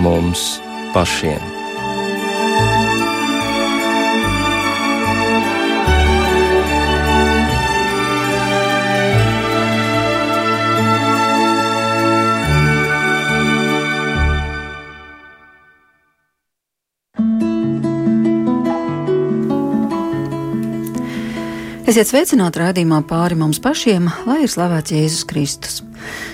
mums pašiem. Esiet sveicināti raidījumā pāri mums pašiem, lai ir slavēts Jēzus Kristus.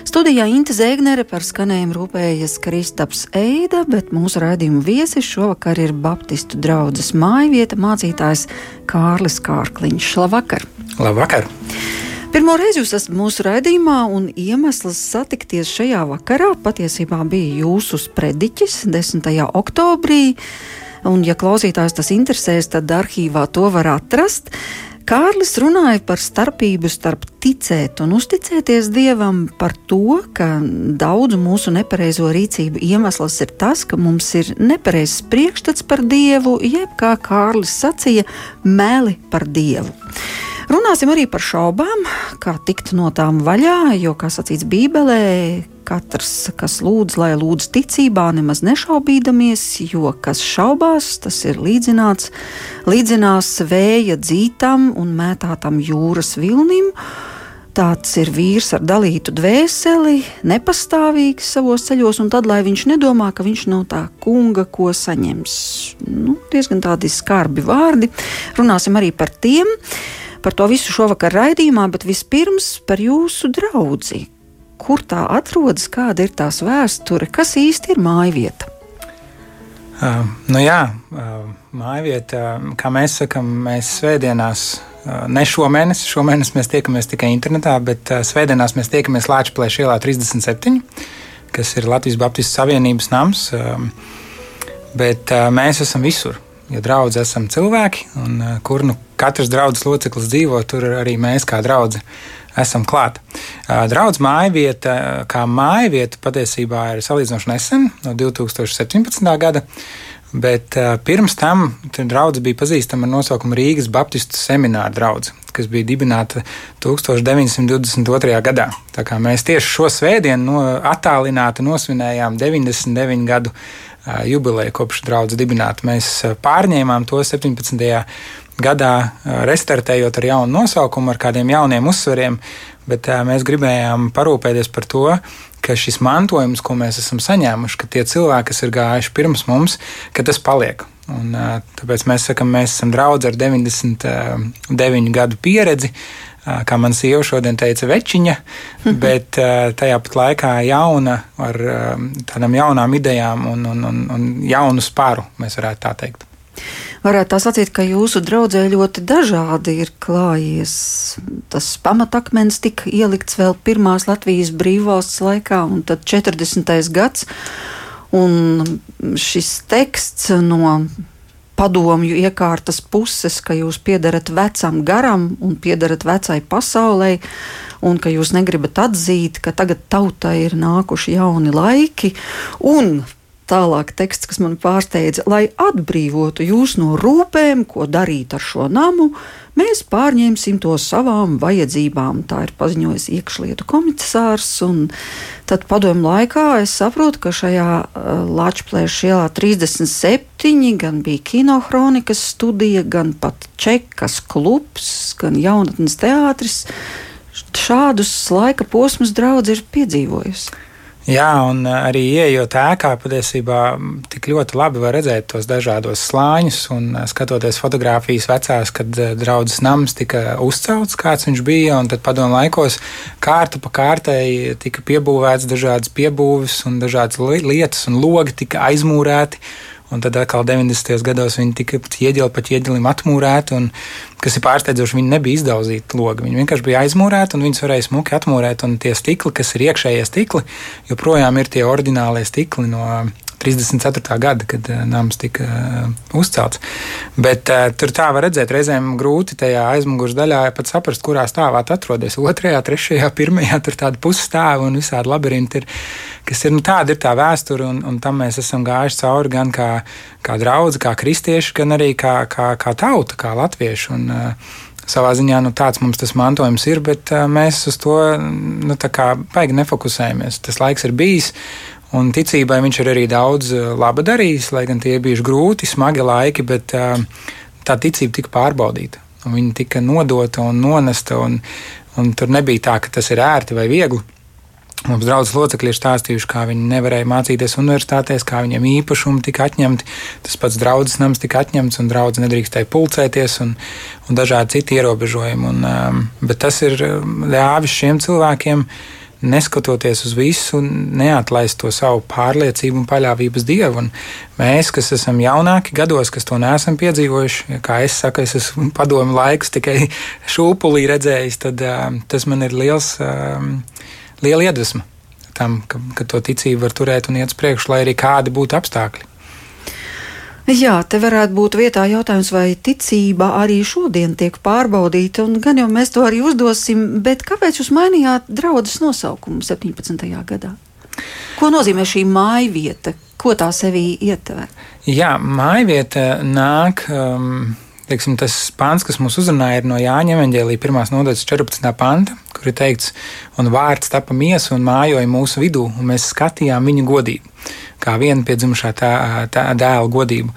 Studijā Inte Zēgnere par skanējumu rūpējas Kristaps Eida, bet mūsu raidījuma viesis šovakar ir Baptistu draudzes mājvieta mācītājs Kārlis Kārkliņš. Labvakar! Labvakar! Pirmo reizi jūs esat mūsu raidījumā, un iemesls satikties šajā vakarā patiesībā bija jūsu sprediķis 10. oktobrī. Un, ja klausītājs tas interesēs, tad arhīvā to var atrast. Kārlis runāja par starpību starp ticēt un uzticēties Dievam, par to, ka daudzu mūsu nepareizo rīcību iemesls ir tas, ka mums ir nepareizs priekšstats par Dievu, jeb kā Kārlis sacīja, meli par Dievu. Runāsim arī par šaubām, kā tikt no tām vaļā, jo, kā sacīts Bībelē, katrs, kas lūdz, lai lūdz ticībā, nemaz nešaubīdamies, jo kas šaubās, tas ir līdzināts, līdzinās vēja dzītam un mētātam jūras vilnim. Tāds ir vīrs ar dalītu dvēseli, nepastāvīgs savos ceļos, un tad, lai viņš nedomā, ka viņš no tā kunga ko saņems. Nu, diezgan tādi skarbi vārdi. Runāsim arī par tiem. Uh, Par to visu šovakar raidījumā, bet vispirms par jūsu draugu. Kur tā atrodas, kāda ir tās vēsture, kas īsti ir mājvieta? Uh, nu jā, uh, mājvieta, kā mēs sakām, mēs svētdienās, uh, ne šomēnes, šomēnes mēs tiekamies tikai internetā, bet uh, svētdienās mēs tiekamies Latvijas ielā 37, kas ir Latvijas Baptistu Savienības nams. Uh, bet uh, mēs esam visur ja draugi esam cilvēki, un uh, kur nu katrs draugs loceklis dzīvo, tur arī mēs kā draugi esam klāt. Uh, draugs māja vieta, kā māja vieta, patiesībā ir salīdzinoši nesen, no 2017. gada. Bet uh, pirms tam draugs bija pazīstama ar nosaukumu Rīgas Baptistu semināra draugs, kas bija dibināta 1922. gadā. Tā kā mēs tieši šo svētdienu no, attālināti nosvinējām 99 gadu jubileju kopš draudzes dibināta. Mēs pārņēmām to 17. gadā, restartējot ar jaunu nosaukumu, ar kādiem jauniem uzsveriem, bet mēs gribējām parūpēties par to, ka šis mantojums, ko mēs esam saņēmuši, ka tie cilvēki, kas ir gājuši pirms mums, ka tas paliek. Un, tāpēc mēs sakām, mēs esam draugi ar 99 gadu pieredzi, kā man sieva šodien teica, večiņa, mhm. bet tajā pat laikā jauna, ar tādām jaunām idejām un, un, un, un jaunu spāru, mēs varētu tā teikt. Varētu tā sacīt, ka jūsu draudzē ļoti dažādi ir klājies. Tas pamatakmens tika ielikts vēl pirmās Latvijas brīvvalsts laikā, un tad 40. gads. Un šis teksts no padomju iekārtas puses, ka jūs piedarat vecam garam un piedarat vecai pasaulē, un ka jūs negribat atzīt, ka tagad tautai ir nākuši jauni laiki, un Tālāk teksts, kas man pārsteidza, lai atbrīvotu jūs no rūpēm, ko darīt ar šo namu, mēs pārņemsim to savām vajadzībām. Tā ir paziņojis iekšlietu komisārs. Tad padomu laikā es saprotu, ka šajā uh, Latvijas ielā 37 gan bija kinohronikas studija, gan pat čekas klubs, gan jaunatnes teātris. Šādus laika posmus draudz ir piedzīvojusi. Jā, un arī ieejot ēkā, patiesībā tik ļoti labi var redzēt tos dažādos slāņus. Un skatoties fotogrāfijas vecās, kad draudzes nams tika uzcelts, kāds viņš bija, un tad padomu laikos kārta pa kārtai tika piebūvēts dažādas piebūves un dažādas lietas, un logi tika aizmūrēti. Un tad atkal 90. gados viņi tika ieģeli pa ieģelim atmūrēti, un, kas ir pārsteidzoši, viņi nebija izdauzīti logi. Viņi vienkārši bija aizmūrēti, un viņus varēja smuki atmūrēt, un tie stikli, kas ir iekšējie stikli, joprojām ir tie oriģinālie stikli no 34. gada, kad uh, nams tika uh, uzcelts. Bet uh, tur tā var redzēt, reizēm grūti tajā aizmugures daļā pat saprast, kurā stāvā atrodas. Otrajā, trešajā, pirmajā tur tāda pusstāva un visādi labirinti ir. Kas ir, nu, tāda ir tā vēsture, un, un tam mēs esam gājuši cauri gan kā, kā draugi, kā kristieši, gan arī kā, kā, kā tauta, kā latvieši. Un, savā ziņā nu, tāds mums tas mantojums ir, bet uh, mēs uz to nu, baigi nefokusējamies. Tas laiks ir bijis, Un ticībai viņš ir arī daudz laba darījis, lai gan tie bija grūti, smagi laiki, bet tā ticība tika pārbaudīta. Viņa tika nodota un nonesta, un, un tur nebija tā, ka tas ir ērti vai viegli. Mums draudzes locekļi ir stāstījuši, kā viņi nevarēja mācīties universitātēs, kā viņiem īpašumi tika atņemti. Tas pats draudzes nams tika atņemts, un draudzes nedrīkstēja pulcēties, un, un dažādi citi ierobežojumi. Un, um, bet tas ir ļāvis šiem cilvēkiem, neskatoties uz visu, neatlaist to savu pārliecību un paļāvību uz Dievu. Un mēs, kas esam jaunāki gados, kas to neesam piedzīvojuši, kā es saku, es esmu padomu laikus tikai šūpulī redzējis, tad um, tas man ir liels. Um, liela iedvesma tam, ka, ka to ticību var turēt un iet uz priekšu, lai arī kādi būtu apstākļi. Jā, te varētu būt vietā jautājums, vai ticība arī šodien tiek pārbaudīta, un gan jau mēs to arī uzdosim, bet kāpēc jūs mainījāt draudzes nosaukumu 17. gadā? Ko nozīmē šī māja vieta? Ko tā sevī ietver? Jā, māja vieta nāk. Um, Teiksim, tas pāns, kas mums uzrunāja, ir no Jāņa Evanģēlīja 1. nodaļas 14. panta, kur ir teikts, un vārds tapa miesa un mājoja mūsu vidū, un mēs skatījām viņa godību, kā viena piedzimušā tā, tā dēla godību.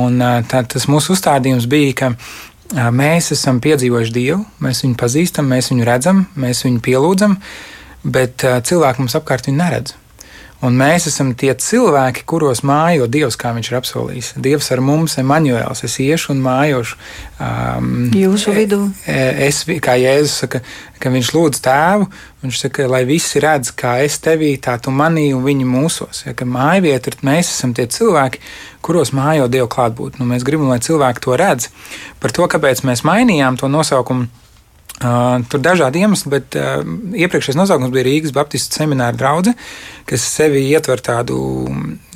Un tā, tas mūsu uzstādījums bija, ka mēs esam piedzīvojuši Dievu, mēs viņu pazīstam, mēs viņu redzam, mēs viņu pielūdzam, bet cilvēki mums apkārt viņu neredz. Un mēs esam tie cilvēki, kuros mājo Dievs, kā viņš ir apsolījis. Dievs ar mums, Emanuēls, es iešu un mājošu. Um, Jūsu vidū. E, es, kā Jēzus saka, ka viņš lūdz tēvu, viņš saka, lai visi redz, kā es tevī, tā tu manī un viņi mūsos. Ja, māja vieta ir, mēs esam tie cilvēki, kuros mājo Dievu klātbūtni. Nu, mēs gribam, lai cilvēki to redz. Par to, kāpēc mēs mainījām to nosaukumu Uh, tur dažādi iemesli, bet uh, iepriekšējais nosaukums bija Rīgas Baptistu semināra drauga, kas sevi ietver tādu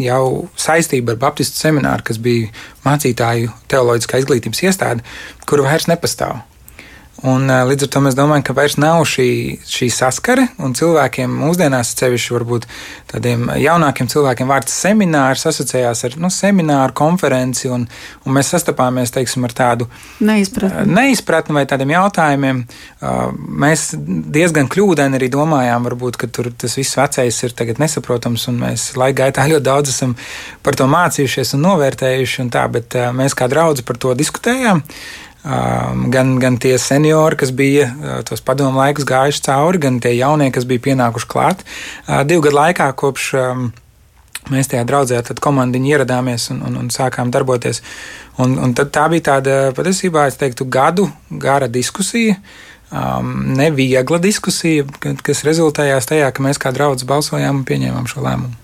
jau saistību ar Baptistu semināru, kas bija mācītāju teoloģiskā izglītības iestāde, kura vairs nepastāv. Un, līdz ar to mēs domājam, ka vairs nav šī, šī saskare, un cilvēkiem mūsdienās, sevišķi varbūt tādiem jaunākiem cilvēkiem, vārds seminārs asociējās ar nu, semināru, konferenci, un, un mēs sastapāmies teiksim, ar tādu neizpratni. neizpratni vai tādiem jautājumiem. Mēs diezgan kļūdaini arī domājām, varbūt, ka tas viss vecais ir nesaprotams, un mēs laika gaitā ļoti daudz esam par to mācījušies un novērtējuši, un tā, bet mēs kā draugi par to diskutējām. Gan, gan tie seniori, kas bija tos padomu laikus gājuši cauri, gan tie jaunie, kas bija pienākuši klāt. Divu gadu laikā kopš mēs tajā draudzē, tad komandiņi ieradāmies un, un, un sākām darboties. Un, un tā bija tāda patiesībā, es teiktu, gadu gara diskusija. Um, neviegla diskusija, kas rezultējās tajā, ka mēs kā draugi balsojām un pieņēmām šo lēmumu.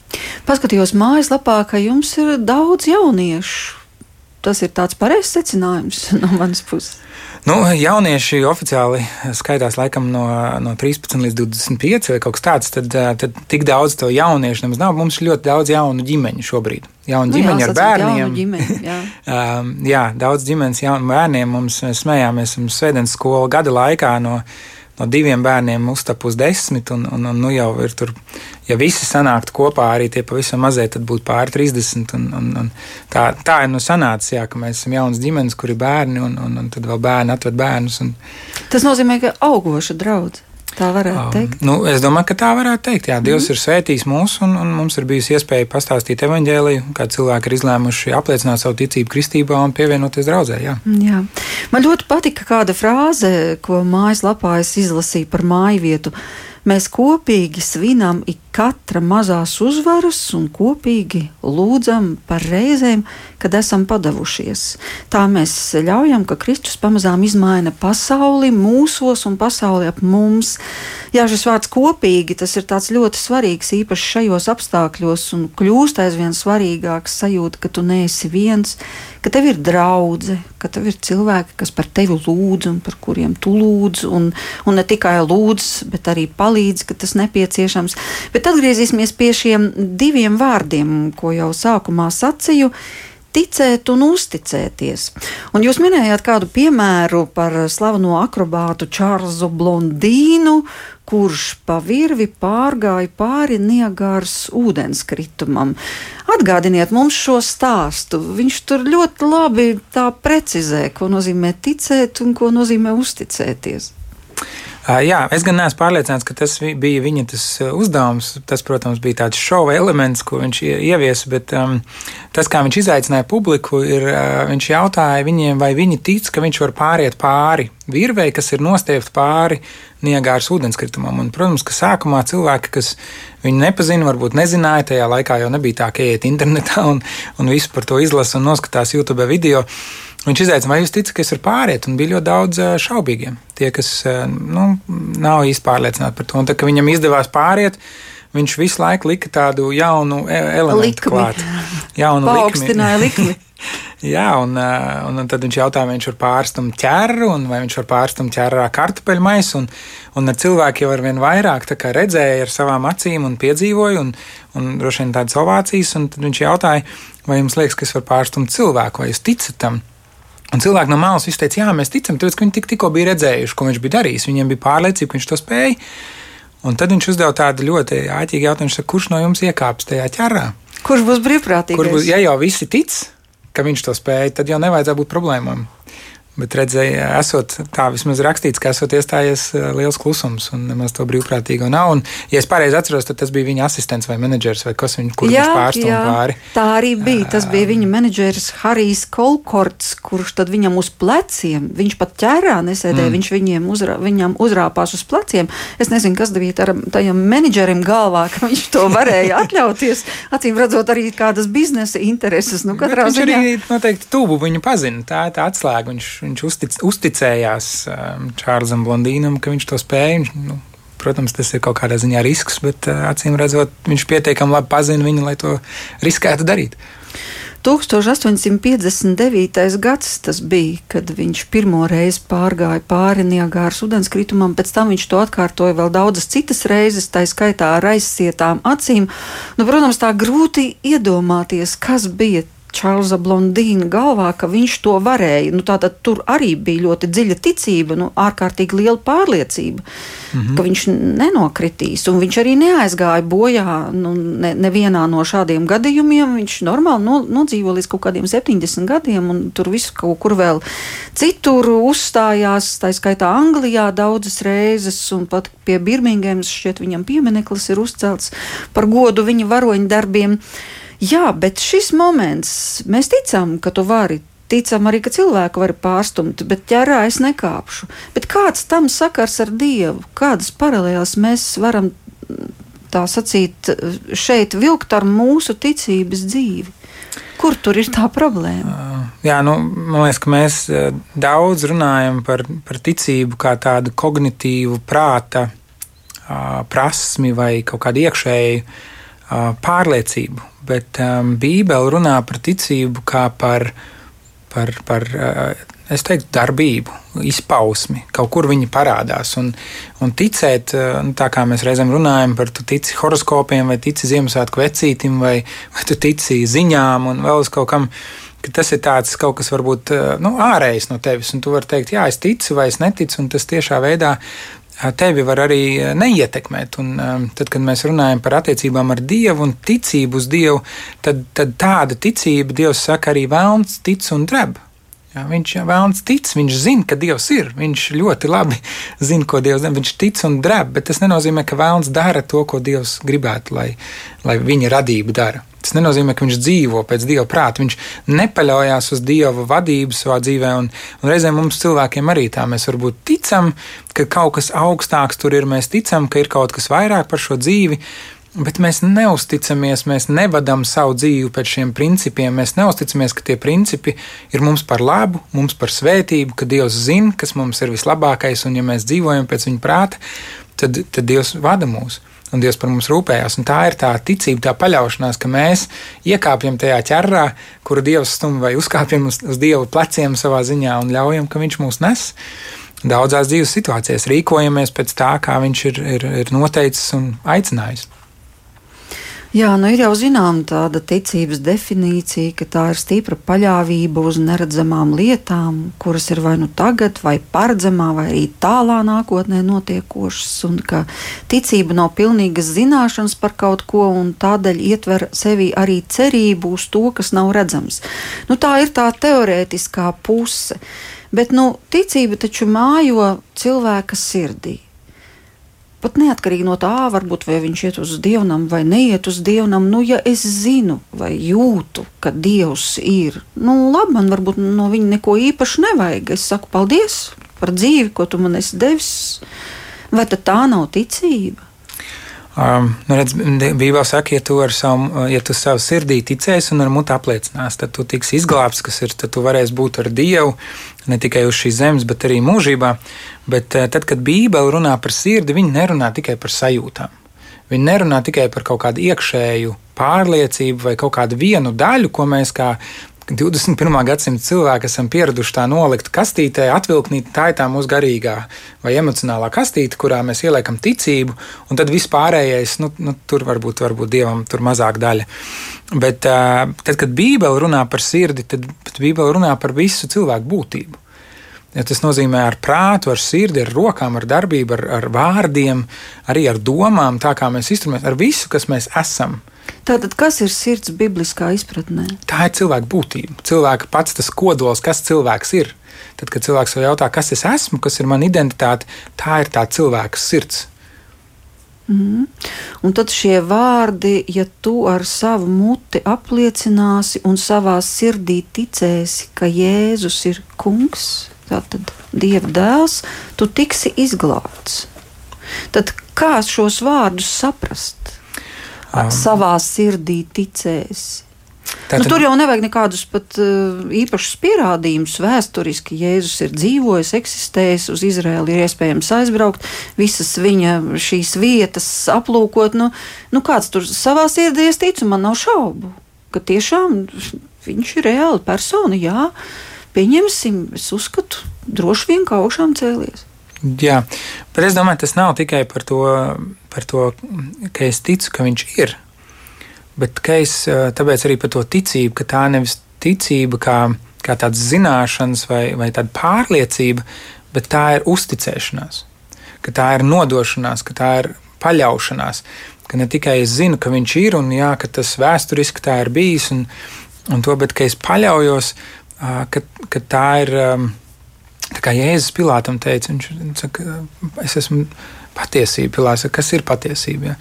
Paskatījos mājaslapā, ka jums ir daudz jauniešu tas ir tāds pareizs secinājums no manas puses. Nu, jaunieši oficiāli skaitās laikam no, no 13 līdz 25 vai kaut kas tāds. Tad, tad tik daudz to jauniešu nemaz nav. Mums ir ļoti daudz jaunu ģimeņu šobrīd. Jaunu nu, ģimeņu jā, ar bērniem. Ģimeņu, jā. um, jā, daudz ģimenes jaunu bērniem. Mums smējāmies, mums svētdienas skola gada laikā no no diviem bērniem uztap uz desmit, un, un, un nu jau ir tur, ja visi sanāktu kopā, arī tie pavisam mazie, tad būtu pāri 30. Un, un, un tā, tā ir nu sanācis, jā, ka mēs esam jaunas ģimenes, kur ir bērni, un, un, un tad vēl bērni atved bērnus. Un... Tas nozīmē, ka augoša draudzība. Tā varētu um, teikt. Nu, es domāju, ka tā varētu teikt. Jā, Dievs mm. ir svētījis mūs, un, un mums ir bijusi iespēja pastāstīt evaņģēliju, kā cilvēki ir izlēmuši apliecināt savu ticību kristībā un pievienoties draudzē. Jā. Jā. Man ļoti patika kāda frāze, ko mājaslapā es izlasīju par māju vietu. Mēs kopīgi svinam ik katra mazās uzvaras un kopīgi lūdzam par reizēm, kad esam padavušies. Tā mēs ļaujam, ka Kristus pamazām izmaina pasauli mūsos un pasauli ap mums. Jā, šis vārds kopīgi tas ir ļoti svarīgs, īpaši šajos apstākļos, un kļūst aizvien svarīgāks sajūta, ka tu neesi viens, ka tev ir draudzene, ka tev ir cilvēki, kas par tevi lūdz un par kuriem tu lūdz, un, un ne tikai lūdz, bet arī palīdz, ka tas nepieciešams. Bet atgriezīsimies pie šiem diviem vārdiem, ko jau sākumā sacīju ticēt un uzticēties. Un jūs minējāt kādu piemēru par slaveno akrobātu Čārlzu Blondīnu, kurš pa virvi pārgāja pāri Niagāras ūdenskritumam. Atgādiniet mums šo stāstu. Viņš tur ļoti labi tā precizē, ko nozīmē ticēt un ko nozīmē uzticēties. Jā, es gan neesmu pārliecināts, ka tas bija viņa tas uzdevums. Tas, protams, bija tāds šova elements, ko viņš ieviesa, bet um, tas, kā viņš izaicināja publiku, ir, uh, viņš jautāja viņiem, vai viņi tic, ka viņš var pāriet pāri virvei, kas ir nostiepta pāri Niagāras ūdenskritumam. Un, protams, ka sākumā cilvēki, kas viņu nepazina, varbūt nezināja, tajā laikā jau nebija tā, ka iet internetā un, un visu par to izlasa un noskatās YouTube video. Viņš izaicināja, vai jūs ticat, ka es varu pāriet, un bija ļoti daudz šaubīgiem. Tie, kas nu, nav īsti pārliecināti par to, un tā, ka viņam izdevās pāriet, viņš visu laiku lika tādu jaunu e, elementu klāt. Jaunu Paaugstināja likmi. Jā, un, un, un tad viņš jautāja, vai viņš var pārstumt ķēru, vai viņš var pārstumt ķērā kartupeļu maisu. Un, un cilvēki jau ar vien vairāk redzēja ar savām acīm un piedzīvoja, un, un droši vien tādas ovācijas. Tad viņš jautāja, vai jums liekas, ka es varu pārstumt cilvēku, vai jūs ticat tam? Un cilvēki no malas teica, jā, mēs ticam, tāpēc, ka viņi tik, tikko bija redzējuši, ko viņš bija darījis. Viņiem bija pārliecība, ka viņš to spēja. Un tad viņš uzdeva tādu ļoti āķīgu jautājumu, kurš no jums iekāps tajā ķerā? Kurš būs brīvprātīgais? Kur būs, ja jau visi tic, ka viņš to spēja, tad jau nevajadzētu būt problēmām. Bet redzēju, esot tā vismaz rakstīts, ka esot iestājies eh, liels klusums un nemaz to brīvprātīgo nav. Un, ja es pareizi atceros, tad tas bija viņa asistents vai menedžers vai kas viņu kurš pārstāv pāri. Tā arī bija. Tas bija viņa menedžers Harijs Kolkorts, kurš tad viņam uz pleciem, viņš pat ķērā nesēdēja, mm. viņš viņiem uzrā, viņam uzrāpās uz pleciem. Es nezinu, kas bija tajam menedžerim galvā, ka viņš to varēja atļauties. Acīm redzot, arī kādas biznesa intereses. Nu, viņš ziņā... arī noteikti tuvu viņu pazina. Tā ir tā atslēga. Viņš viņš uztic, uzticējās um, Čārlzam Blondīnam, ka viņš to spēja. Viņš, nu, protams, tas ir kaut kādā ziņā risks, bet uh, acīm redzot, viņš pietiekami labi pazina viņu, lai to riskētu darīt. 1859. gads tas bija, kad viņš pirmo reizi pārgāja pāri Niagāras ūdenskritumam, pēc tam viņš to atkārtoja vēl daudzas citas reizes, tā skaitā ar aizsietām acīm. Nu, protams, tā grūti iedomāties, kas bija Čārlza Blondīna galvā, ka viņš to varēja. Nu, tātad tur arī bija ļoti dziļa ticība, nu, ārkārtīgi liela pārliecība, mm -hmm. ka viņš nenokritīs. Un viņš arī neaizgāja bojā nu, ne, nevienā no šādiem gadījumiem. Viņš normāli no, nodzīvo līdz kaut kādiem 70 gadiem, un tur viss kaut kur vēl citur uzstājās. Tā skaitā Anglijā daudzas reizes, un pat pie Birmingemas šķiet viņam piemineklis ir uzcelts par godu viņa varoņu darbiem. Jā, bet šis moments, mēs ticam, ka tu vari ticam arī, ka cilvēku var pārstumt, bet ķerā es nekāpšu. Bet kāds tam sakars ar Dievu? Kādas paralēlas mēs varam tā sacīt šeit vilkt ar mūsu ticības dzīvi? Kur tur ir tā problēma? Jā, nu, man liekas, ka mēs daudz runājam par, par ticību kā tādu kognitīvu prāta prasmi vai kaut kādu iekšēju pārliecību bet um, Bībele runā par ticību kā par, par, par uh, es teiktu, darbību, izpausmi. Kaut kur viņi parādās. Un, un ticēt, uh, nu, tā kā mēs reizēm runājam par to, tici horoskopiem, vai tici Ziemassvētku vecītim, vai, vai tu tici ziņām un vēl uz kaut kam. Tas ir tāds kaut kas varbūt uh, nu, ārējs no tevis, un tu vari teikt, jā, es ticu vai es neticu, un tas tiešā veidā tevi var arī neietekmēt. Un, tad, kad mēs runājam par attiecībām ar Dievu un ticību uz Dievu, tad, tad tāda ticība, Dievs saka, arī vēlns tic un dreb. Jā, viņš vēlams tic, viņš zina, ka Dievs ir. Viņš ļoti labi zina, ko Dievs dara. Viņš tic un drēb, bet tas nenozīmē, ka vēlams dara to, ko Dievs gribētu, lai, lai viņa radība dara. Tas nenozīmē, ka viņš dzīvo pēc Dieva prāta. Viņš nepaļaujas uz Dieva vadību savā dzīvē. Un, un reizēm mums cilvēkiem arī tā mēs varbūt ticam, ka kaut kas augstāks tur ir. Mēs ticam, ka ir kaut kas vairāk par šo dzīvi. Bet mēs neusticamies, mēs nevadām savu dzīvi pēc šiem principiem. Mēs neusticamies, ka tie principi ir mums par labu, mums par svētību, ka Dievs zina, kas mums ir vislabākais, un ja mēs dzīvojam pēc viņa prāta, tad, tad Dievs vada mūs. Un Dievs par mums rūpējās. Un tā ir tā ticība, tā paļaušanās, ka mēs iekāpjam tajā ķerrā, kuru Dievs stumj, vai uzkāpjam uz, uz Dieva pleciem savā ziņā un ļaujam, ka Viņš mūs nes. Daudzās dzīves situācijās rīkojamies pēc tā, kā Viņš ir, ir, ir noteicis un aicinājis. Jā, nu ir jau zinām tāda ticības definīcija, ka tā ir stipra paļāvība uz neredzamām lietām, kuras ir vai nu tagad, vai paredzamā, vai arī tālā nākotnē notiekošas, un ka ticība nav pilnīgas zināšanas par kaut ko, un tādēļ ietver sevi arī cerību uz to, kas nav redzams. Nu, tā ir tā teorētiskā puse, bet nu, ticība taču mājo cilvēka sirdī. Pat neatkarīgi no tā, varbūt vai viņš iet uz dievnam vai neiet uz dievnam, nu, ja es zinu vai jūtu, ka dievs ir, nu, labi, man varbūt no viņa neko īpaši nevajag. Es saku paldies par dzīvi, ko tu man esi devis. Vai tā nav ticība? Um, nu redz, Bībelē saka, ja tu, savu, ja tu savu sirdī ticēsi un ar mutu apliecinās, tad tu tiksi izglābts, kas ir, tad tu varēsi būt ar Dievu ne tikai uz šīs zemes, bet arī mūžībā. Bet eh, tad, kad Bībele runā par sirdi, viņi nerunā tikai par sajūtām. Viņi nerunā tikai par kaut kādu iekšēju pārliecību vai kaut kādu vienu daļu, ko mēs kā 21. gadsimta cilvēki esam pieraduši tā nolikt kastītē, atvilknīt, tā ir tā mūsu garīgā vai emocionālā kastīte, kurā mēs ieliekam ticību, un tad viss pārējais, nu, nu tur varbūt, varbūt dievam tur mazāk daļa. Bet tad, kad Bībele runā par sirdi, tad Bībele runā par visu cilvēku būtību. Ja tas nozīmē ar prātu, ar sirdi, ar rokām, ar darbību, ar, ar vārdiem, arī ar domām, tā kā mēs izturamies, ar visu, kas mēs esam. Tātad, kas ir sirds bibliskā izpratnē? Tā ir cilvēka būtība. Cilvēka pats tas kodols, kas cilvēks ir. Tad, kad cilvēks sev jautā, kas es esmu, kas ir mana identitāte, tā ir tā cilvēka sirds. Mm. Un tad šie vārdi, ja tu ar savu muti apliecināsi un savā sirdī ticēsi, ka Jēzus ir kungs, tātad Dieva dēls, tu tiksi izglābts. Tad kā šos vārdus saprast? Um. Savā sirdī ticēsi. Tātad... Nu, tur jau nevajag nekādus pat uh, īpašus pierādījumus. Vēsturiski Jēzus ir dzīvojis, eksistējis, uz Izraēlu ir iespējams aizbraukt, visas viņa šīs vietas aplūkot. Nu, nu kāds tur savā sirdī es ticu, man nav šaubu, ka tiešām viņš ir reāli persona. Jā, pieņemsim, es uzskatu, droši vien kā augšām cēlies. Jā, bet es domāju, tas nav tikai par to, par to, ka es ticu, ka viņš ir. Bet es tāpēc arī par to ticību, ka tā nevis ticība kā, kā tāda zināšanas vai, vai tāda pārliecība, bet tā ir uzticēšanās, ka tā ir nodošanās, ka tā ir paļaušanās. Ka ne tikai es zinu, ka viņš ir un jā, ka tas vēsturiski tā ir bijis, un, un to, bet ka es paļaujos, ka, ka tā ir. Tā kā Jēzus Pilātam teica, viņš saka, es esmu patiesība. Pilārs saka, kas ir patiesība? Ja?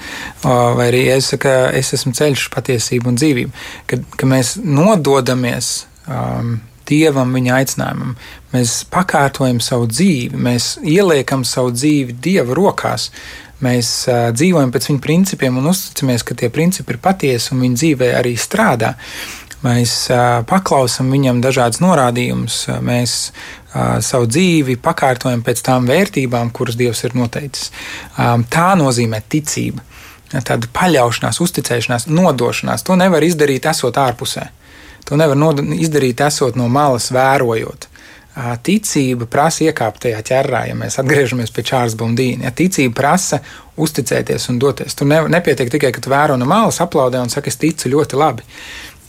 Vai arī es saku, es esmu ceļš, patiesība un dzīvība. Kad, kad mēs nododamies um, Dievam, viņa aicinājumam, mēs pakārtojam savu dzīvi, mēs ieliekam savu dzīvi Dieva rokās. Mēs uh, dzīvojam pēc viņa principiem un uzticamies, ka tie principi ir patiesi un viņa dzīvē arī strādā. Mēs paklausām viņam dažādas norādījumus, mēs savu dzīvi pakārtojam pēc tām vērtībām, kuras Dievs ir noteicis. Tā nozīmē ticība. Tāda paļaušanās, uzticēšanās, nodošanās. To nevar izdarīt, esot ārpusē. To nevar izdarīt, esot no malas, vērojot. Ticība prasa iekāpt tajā ķerrā, ja mēs atgriežamies pie Čārlis Bundīna. Ja ticība prasa uzticēties un doties. Tur ne, nepietiek tikai, ka tu vēro no malas, aplaudē un saki, es ticu ļoti labi.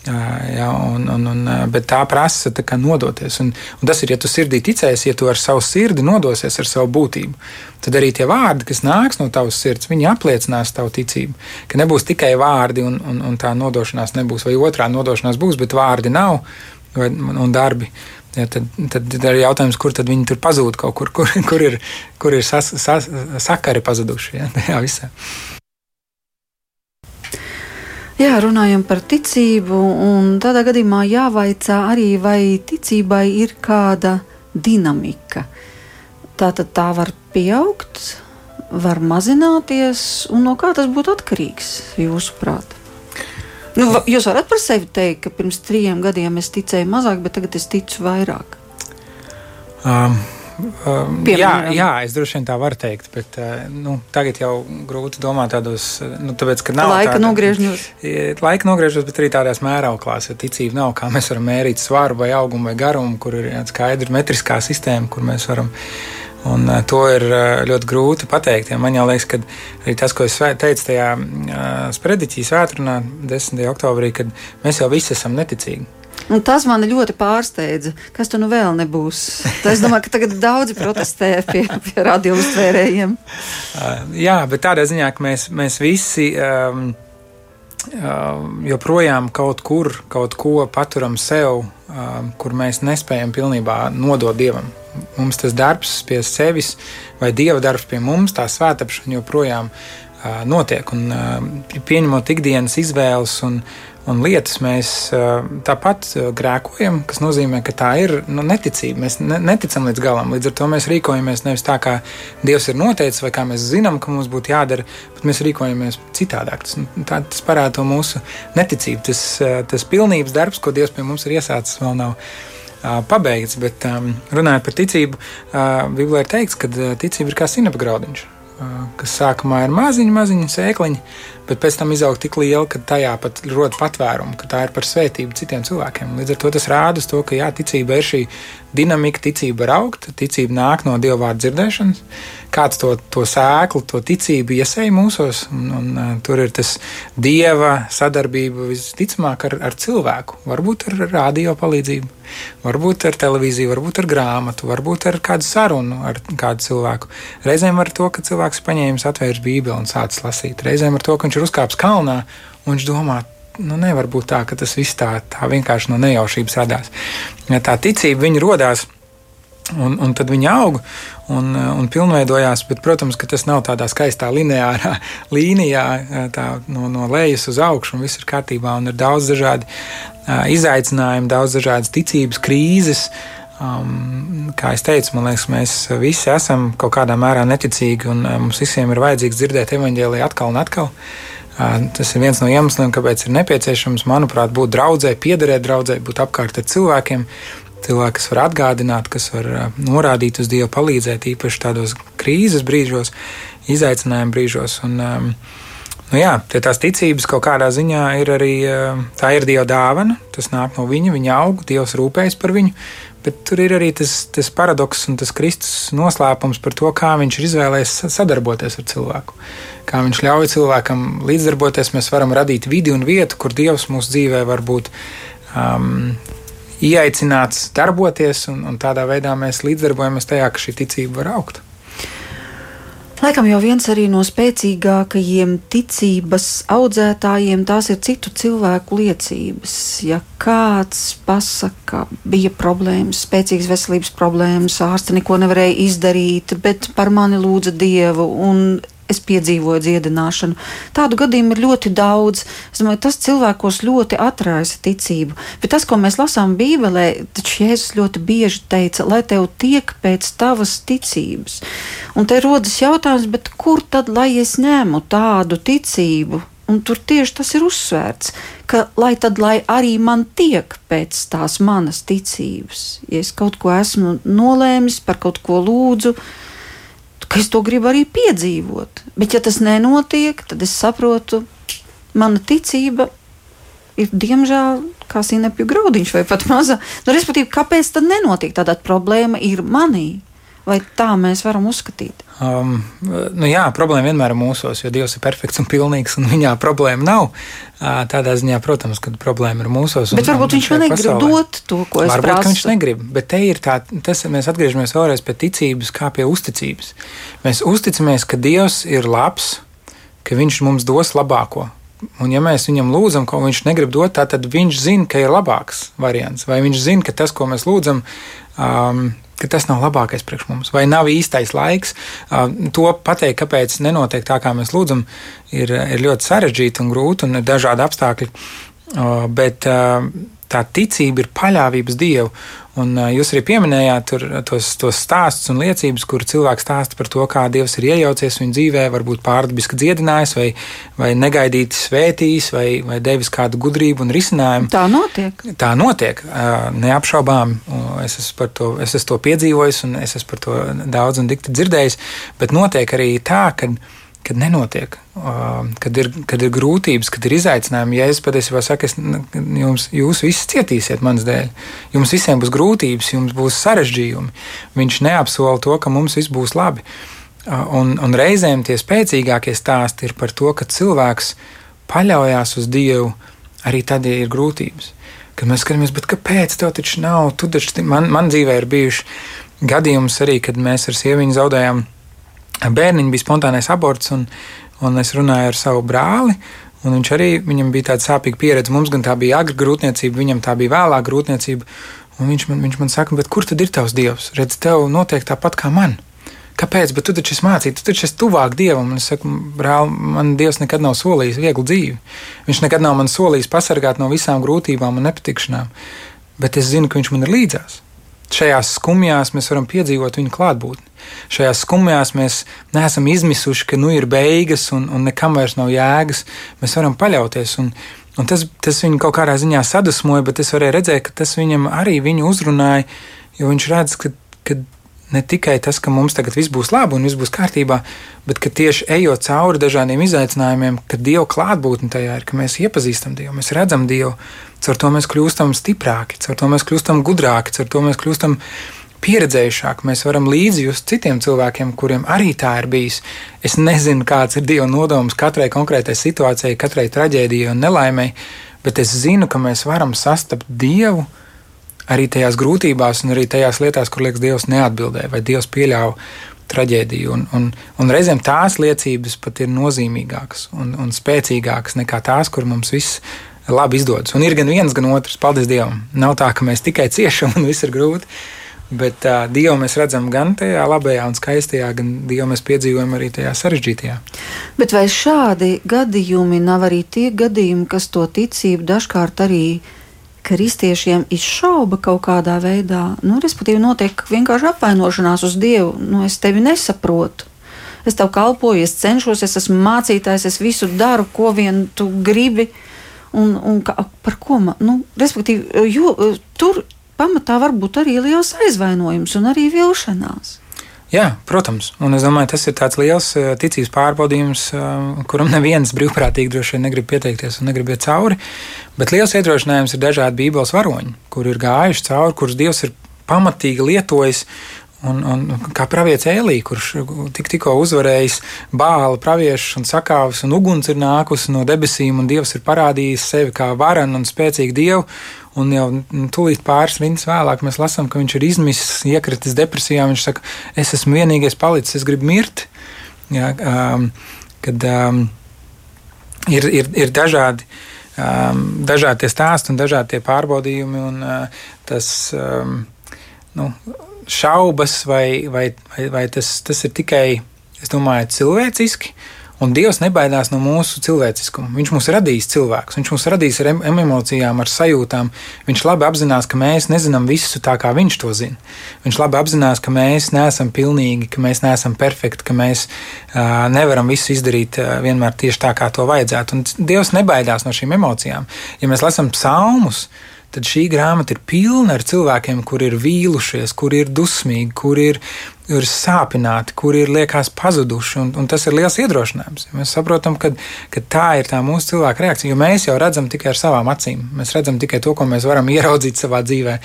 Jā, un, un, un, bet tā prasa tā nodoties. Un, un tas ir, ja tu sirdī ticēsi, ja tu ar savu sirdi nodosies ar savu būtību, tad arī tie vārdi, kas nāks no tavas sirds, viņi apliecinās tavu ticību. Ka nebūs tikai vārdi, un, un, un tā nodošanās nebūs, vai otrā nodošanās būs, bet vārdi nav vai, un darbi. Ja, tad, tad ir jautājums, kur tad viņi tur pazūd kaut kur, kur, kur ir, kur ir sas, sas, sakari pazuduši. Ja, tajā visā. Jā, runājam par ticību, un tādā gadījumā jāvaicā arī, vai ticībai ir kāda dinamika. Tā tad tā var pieaugt, var mazināties, un no kā tas būtu atkarīgs, jūsuprāt? Nu, jūs varat par sevi teikt, ka pirms trim gadiem es ticēju mazāk, bet tagad es ticu vairāk. Um. Um, jā, jā, es droši vien tā varu teikt, bet uh, nu, tagad jau grūti domāt tādos, nu, tāpēc, ka nav laika nogriežņos. Laika nogriežņos, bet arī tādās mērauklās, jo ticība nav, kā mēs varam mērīt svaru vai augumu vai garumu, kur ir skaidra metriskā sistēma, kur mēs varam. Un, uh, to ir uh, ļoti grūti pateikt. Ja man liekas, ka arī tas, ko es teicu tajā uh, sprediķī svētdienā, 10. oktobrī, kad mēs jau visi esam neticīgi. Un tas man ļoti pārsteidza. Kas tur nu vēl nebūs? Tā es domāju, ka tagad daudzi protestē pie, pie radiouztvērējiem. Uh, jā, bet tādā ziņā, ka mēs, mēs visi. Um, uh, joprojām kaut kur kaut ko paturam sev, kur mēs nespējam pilnībā nodot dievam. Mums tas darbs pie sevis vai dieva darbs pie mums, tā svētāpšana joprojām notiek. Un, pieņemot ikdienas izvēles un, un lietas, mēs tāpat grēkojam, kas nozīmē, ka tā ir nu, neticība. Mēs ne, neticam līdz galam. Līdz ar to mēs rīkojamies nevis tā, kā Dievs ir noteicis, vai kā mēs zinām, ka mums būtu jādara, bet mēs rīkojamies citādāk. Tas, tā, tas parāda to mūsu neticību. Tas, tas pilnības darbs, ko Dievs pie mums ir iesācis, vēl nav pabeigts. Bet um, runājot par ticību, uh, Bībelē ir teikts, ka ticība ir kā sinepes graudiņš kas sākumā ir maziņa, maziņa sēkliņa, bet pēc tam izaug tik liela, ka tajā pat rod patvērumu, ka tā ir par svētību citiem cilvēkiem. Līdz ar to tas rāda to, ka jā, ticība ir šī dinamika, ticība var augt, ticība nāk no Dieva vārdu dzirdēšanas. Kāds to, to sēklu, to ticību iesēja mūsos, un, un uh, tur ir tas dieva sadarbība visticamāk ar, ar cilvēku, varbūt ar radio palīdzību, varbūt ar televīziju, varbūt ar grāmatu, varbūt ar kādu sarunu ar kādu cilvēku. Reizēm ar to, ka cilvēks paņēmis, atvērs Bībeli un sācis lasīt, reizēm ar to, ka viņš ir uzkāpis kalnā un viņš domā, nu, nevar būt tā, ka tas viss tā, tā vienkārši no nejaušības radās. Ja tā ticība viņa radās. Un, un tad viņa aug un, un pilnveidojās, bet, protams, ka tas nav tādā skaistā lineārā līnijā, tā, no, no lejas uz augšu, un viss ir kārtībā. Ir daudz dažādu uh, izaicinājumu, daudz dažādas ticības krīzes. Um, kā jau teicu, man liekas, mēs visi esam kaut kādā mērā neticīgi, un uh, mums visiem ir vajadzīgs dzirdēt evaņģēlīju atkal un atkal. Uh, Tas ir viens no iemesliem, kāpēc ir nepieciešams, manuprāt, būt draudzē, piederēt draudzē, būt apkārt ar cilvēkiem. Cilvēki, kas var atgādināt, kas var norādīt uz Dievu, palīdzēt īpaši tādos krīzes brīžos, izaicinājumu brīžos. Un, um, Nu jā, tās ticības kaut kādā ziņā ir arī tā ir Dieva dāvana. Tas nāk no viņa, viņa aug, Dievs rūpējas par viņu. Bet tur ir arī tas, tas paradoks un tas Kristus noslēpums par to, kā viņš ir izvēlējies sadarboties ar cilvēku. Kā viņš ļauj cilvēkam līdzdarboties, mēs varam radīt vidi un vietu, kur Dievs mūsu dzīvē var būt um, ieaicināts darboties, un, un tādā veidā mēs līdzdarbojamies tajā, ka šī ticība var augt. Laikam jau viens arī no spēcīgākajiem ticības audzētājiem tās ir citu cilvēku liecības. Ja kāds pasaka, bija problēmas, spēcīgas veselības problēmas, ārste neko nevarēja izdarīt, bet par mani lūdza Dievu un es piedzīvoju dziedināšanu. Tādu gadījumu ir ļoti daudz. Es domāju, tas cilvēkos ļoti atraisa ticību. Bet tas, ko mēs lasām Bībelē, taču Jēzus ļoti bieži teica, lai tev tiek pēc tavas ticības. Un te rodas jautājums, kur tad lai es ņemu tādu ticību? Un tur tieši tas ir uzsvērts, ka lai tad lai arī man tiek pēc tās manas ticības, ja es kaut ko esmu nolēmis, par kaut ko lūdzu, ka es to gribu arī piedzīvot. Bet, ja tas nenotiek, tad es saprotu, mana ticība ir diemžēl kā sinepju graudiņš vai pat maza. Nu, respektīvi, kāpēc tad nenotiek? Tāda problēma ir manī. Vai tā mēs varam uzskatīt? Um, nu jā, problēma vienmēr ir mūsos, jo Dievs ir perfekts un pilnīgs, un viņā problēma nav. Uh, tādā ziņā, protams, ka problēma ir mūsos. Bet un, varbūt un viņš man negrib pasaulē. dot to, ko es varbūt, prasu. Varbūt viņš negrib, bet te ir tā, tas, mēs atgriežamies vēlreiz pie ticības kā pie uzticības. Mēs uzticamies, ka Dievs ir labs, ka viņš mums dos labāko. Un, ja mēs viņam lūdzam, ko viņš negrib dot, tad viņš zina, ka ir labāks variants. Vai viņš zina, ka tas, ko mēs lūdzam, um, ka tas nav labākais priekš mums, vai nav īstais laiks. To pateikt, kāpēc nenotiek tā, kā mēs lūdzam, ir, ir ļoti sarežģīti un grūti un ir dažādi apstākļi. Bet tā ticība ir paļāvības dievu. Un jūs arī pieminējāt tur, tos, tos stāstus un liecības, kur cilvēks stāsta par to, kā Dievs ir iejaucies viņa dzīvē, varbūt pārdabiski dziedinājis, vai, vai negaidīti svētījis, vai, vai devis kādu gudrību un risinājumu. Tā notiek. Tā notiek, neapšaubām. Es esmu, to, es esmu to piedzīvojis, un es esmu par to daudz un dikti dzirdējis, bet notiek arī tā, ka kad nenotiek, kad ir, kad ir grūtības, kad ir izaicinājumi. Ja es patiesībā saku, es, jums, jūs visi cietīsiet manas dēļ, jums visiem būs grūtības, jums būs sarežģījumi. Viņš neapsola to, ka mums viss būs labi. Un, un reizēm tie spēcīgākie stāsti ir par to, ka cilvēks paļaujas uz Dievu arī tad, ja ir grūtības. Kad mēs skatāmies, kāpēc tev taču nav, tu taču man, man dzīvē ir bijuši gadījums arī, kad mēs ar sieviņu zaudējām bērniņš bija spontānais aborts, un, un es runāju ar savu brāli. Un viņš arī viņam bija tāda sāpīga pieredze. Mums gan tā bija agra grūtniecība, viņam tā bija vēlāka grūtniecība. Un viņš man, viņš man saka, kur tad ir tavs dievs? Redz, tev notiek tāpat kā man. Kāpēc? Bet tu taču esi mācīts, tu taču esi tuvāk dievam. Un es saku, brāl, man dievs nekad nav solījis vieglu dzīvi. Viņš nekad nav man solījis pasargāt no visām grūtībām un nepatikšanām. Bet es zinu, ka viņš man ir līdzās. Šajās skumjās mēs varam piedzīvot viņa klātbūtni. Šajās skumjās mēs neesam izmisuši, ka nu ir beigas un, un nekam vairs nav jēgas. Mēs varam paļauties. Un, un tas, tas viņu kaut kādā ziņā sadusmoja, bet es varēju redzēt, ka tas viņam arī viņu uzrunāja, jo viņš redz, ka, ka ne tikai tas, ka mums tagad viss būs labi un viss būs kārtībā, bet ka tieši ejot cauri dažādiem izaicinājumiem, ka Dieva klātbūtne tajā ir, ka mēs iepazīstam Dievu, mēs redzam Dievu, caur to mēs kļūstam stiprāki, caur to mēs kļūstam gudrāki, caur to mēs kļūstam pieredzējušāki. Mēs varam līdzjust citiem cilvēkiem, kuriem arī tā ir bijis. Es nezinu, kāds ir Dieva nodoms katrai konkrētai situācijai, katrai traģēdijai un nelaimei, bet es zinu, ka mēs varam sastapt Dievu arī tajās grūtībās, un arī tajās lietās, kur liekas, Dievs neatbildēja vai Dievs pieļāva traģēdiju. Un, un, un reizēm tās liecības pat ir nozīmīgākas un, un spēcīgākas nekā tās, kur mums viss labi izdodas. Un ir gan viens, gan otrs. Paldies Dievam! Nav tā, ka mēs tikai ciešam un viss ir grūti. Bet uh, Dievu mēs redzam gan tajā labajā un skaistajā, gan Dievu mēs piedzīvojam arī tajā sarežģītajā. Bet vai šādi gadījumi nav arī tie gadījumi, kas to ticību dažkārt arī kristiešiem izšauba kaut kādā veidā. Nu, respektīvi, notiek vienkārši apvainošanās uz Dievu. Nu, es tevi nesaprotu. Es tev kalpoju, es cenšos, es esmu mācītājs, es visu daru, ko vien tu gribi. Un, un kā, par ko man? Nu, respektīvi, jo, tur pamatā var būt arī liels aizvainojums un arī vilšanās. Jā, protams, un es domāju, tas ir tāds liels eh, ticības pārbaudījums, eh, kuram neviens brīvprātīgi droši vien negrib pieteikties un negrib iet cauri. Bet liels iedrošinājums ir dažādi Bībeles varoņi, kur ir gājuši cauri, kurus Dievs ir pamatīgi lietojis. Un, un kā pravietis Elīja, kurš tik, tikko uzvarējis bāla praviešus un sakāvis, un uguns ir nākusi no debesīm, un Dievs ir parādījis sevi kā varanu un spēcīgu Dievu, Un jau tūlīt pāris rindas vēlāk mēs lasām, ka viņš ir izmisis, iekritis depresijā. Viņš saka, es esmu vienīgais palicis, es gribu mirt. Jā, um, kad um, ir, ir, ir dažādi, um, dažādi stāsti un dažādi pārbaudījumi, un uh, tas um, nu, šaubas, vai, vai, vai, vai tas, tas ir tikai, es domāju, cilvēciski. Un Dievs nebaidās no mūsu cilvēciskuma. Viņš mūs radīs cilvēkus, viņš mūs radīs ar emocijām, ar sajūtām. Viņš labi apzinās, ka mēs nezinām visu tā, kā viņš to zina. Viņš labi apzinās, ka mēs neesam pilnīgi, ka mēs neesam perfekti, ka mēs uh, nevaram visu izdarīt uh, vienmēr tieši tā, kā to vajadzētu. Un Dievs nebaidās no šīm emocijām. Ja mēs lasām psalmus, tad šī grāmata ir pilna ar cilvēkiem, kur ir vīlušies, kur ir dusmīgi, kur ir, ir sāpināti, kur ir liekas pazuduši. Un, un tas ir liels iedrošinājums. Mēs saprotam, ka, ka tā ir tā mūsu cilvēka reakcija, jo mēs jau redzam tikai ar savām acīm. Mēs redzam tikai to, ko mēs varam ieraudzīt savā dzīvē.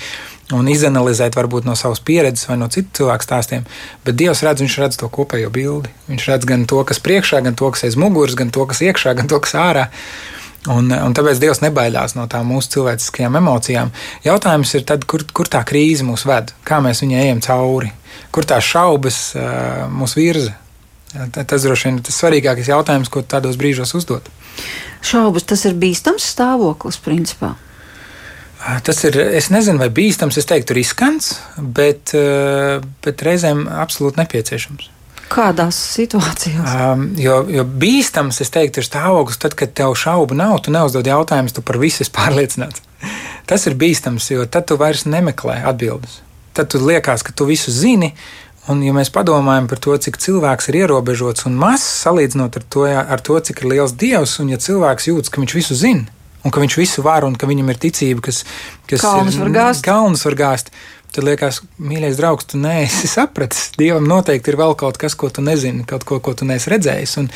Un izanalizēt, varbūt no savas pieredzes vai no citu cilvēku stāstiem. Bet Dievs redz, viņš redz to kopējo bildi. Viņš redz gan to, kas priekšā, gan to, kas aiz muguras, gan to, kas iekšā, gan to, kas ārā. Un, un tāpēc Dievs nebaidās no tām mūsu cilvēciskajām emocijām. Jautājums ir, tad, kur, kur tā krīze mūs ved, kā mēs viņai ejam cauri, kur tās šaubas uh, mūs virza. Tas droši vien ir tas svarīgākais jautājums, ko tādos brīžos uzdot. Šaubas tas ir bīstams stāvoklis, principā. Tas ir, es nezinu, vai bīstams, es teiktu, riskants, bet, bet reizēm absolūti nepieciešams. Kādās situācijās? Um, jo, jo bīstams, es teiktu, ir stāvoklis, tad, kad tev šaubu nav, tu neuzdod jautājumus, tu par visu esi pārliecināts. Tas ir bīstams, jo tad tu vairs nemeklē atbildes. Tad tu liekas, ka tu visu zini. Un, ja mēs padomājam par to, cik cilvēks ir ierobežots un mazs, salīdzinot ar to, ar to, cik ir liels dievs, un ja cilvēks jūtas, ka viņš visu zina, un ka viņš visu var, un ka viņam ir ticība, kas, kas kalnus var gāzt, kalnus var gāzt tad liekas, mīļais draugs, tu neesi sapratis. Dievam noteikti ir vēl kaut kas, ko tu nezini, kaut ko, ko tu neesi redzējis. Un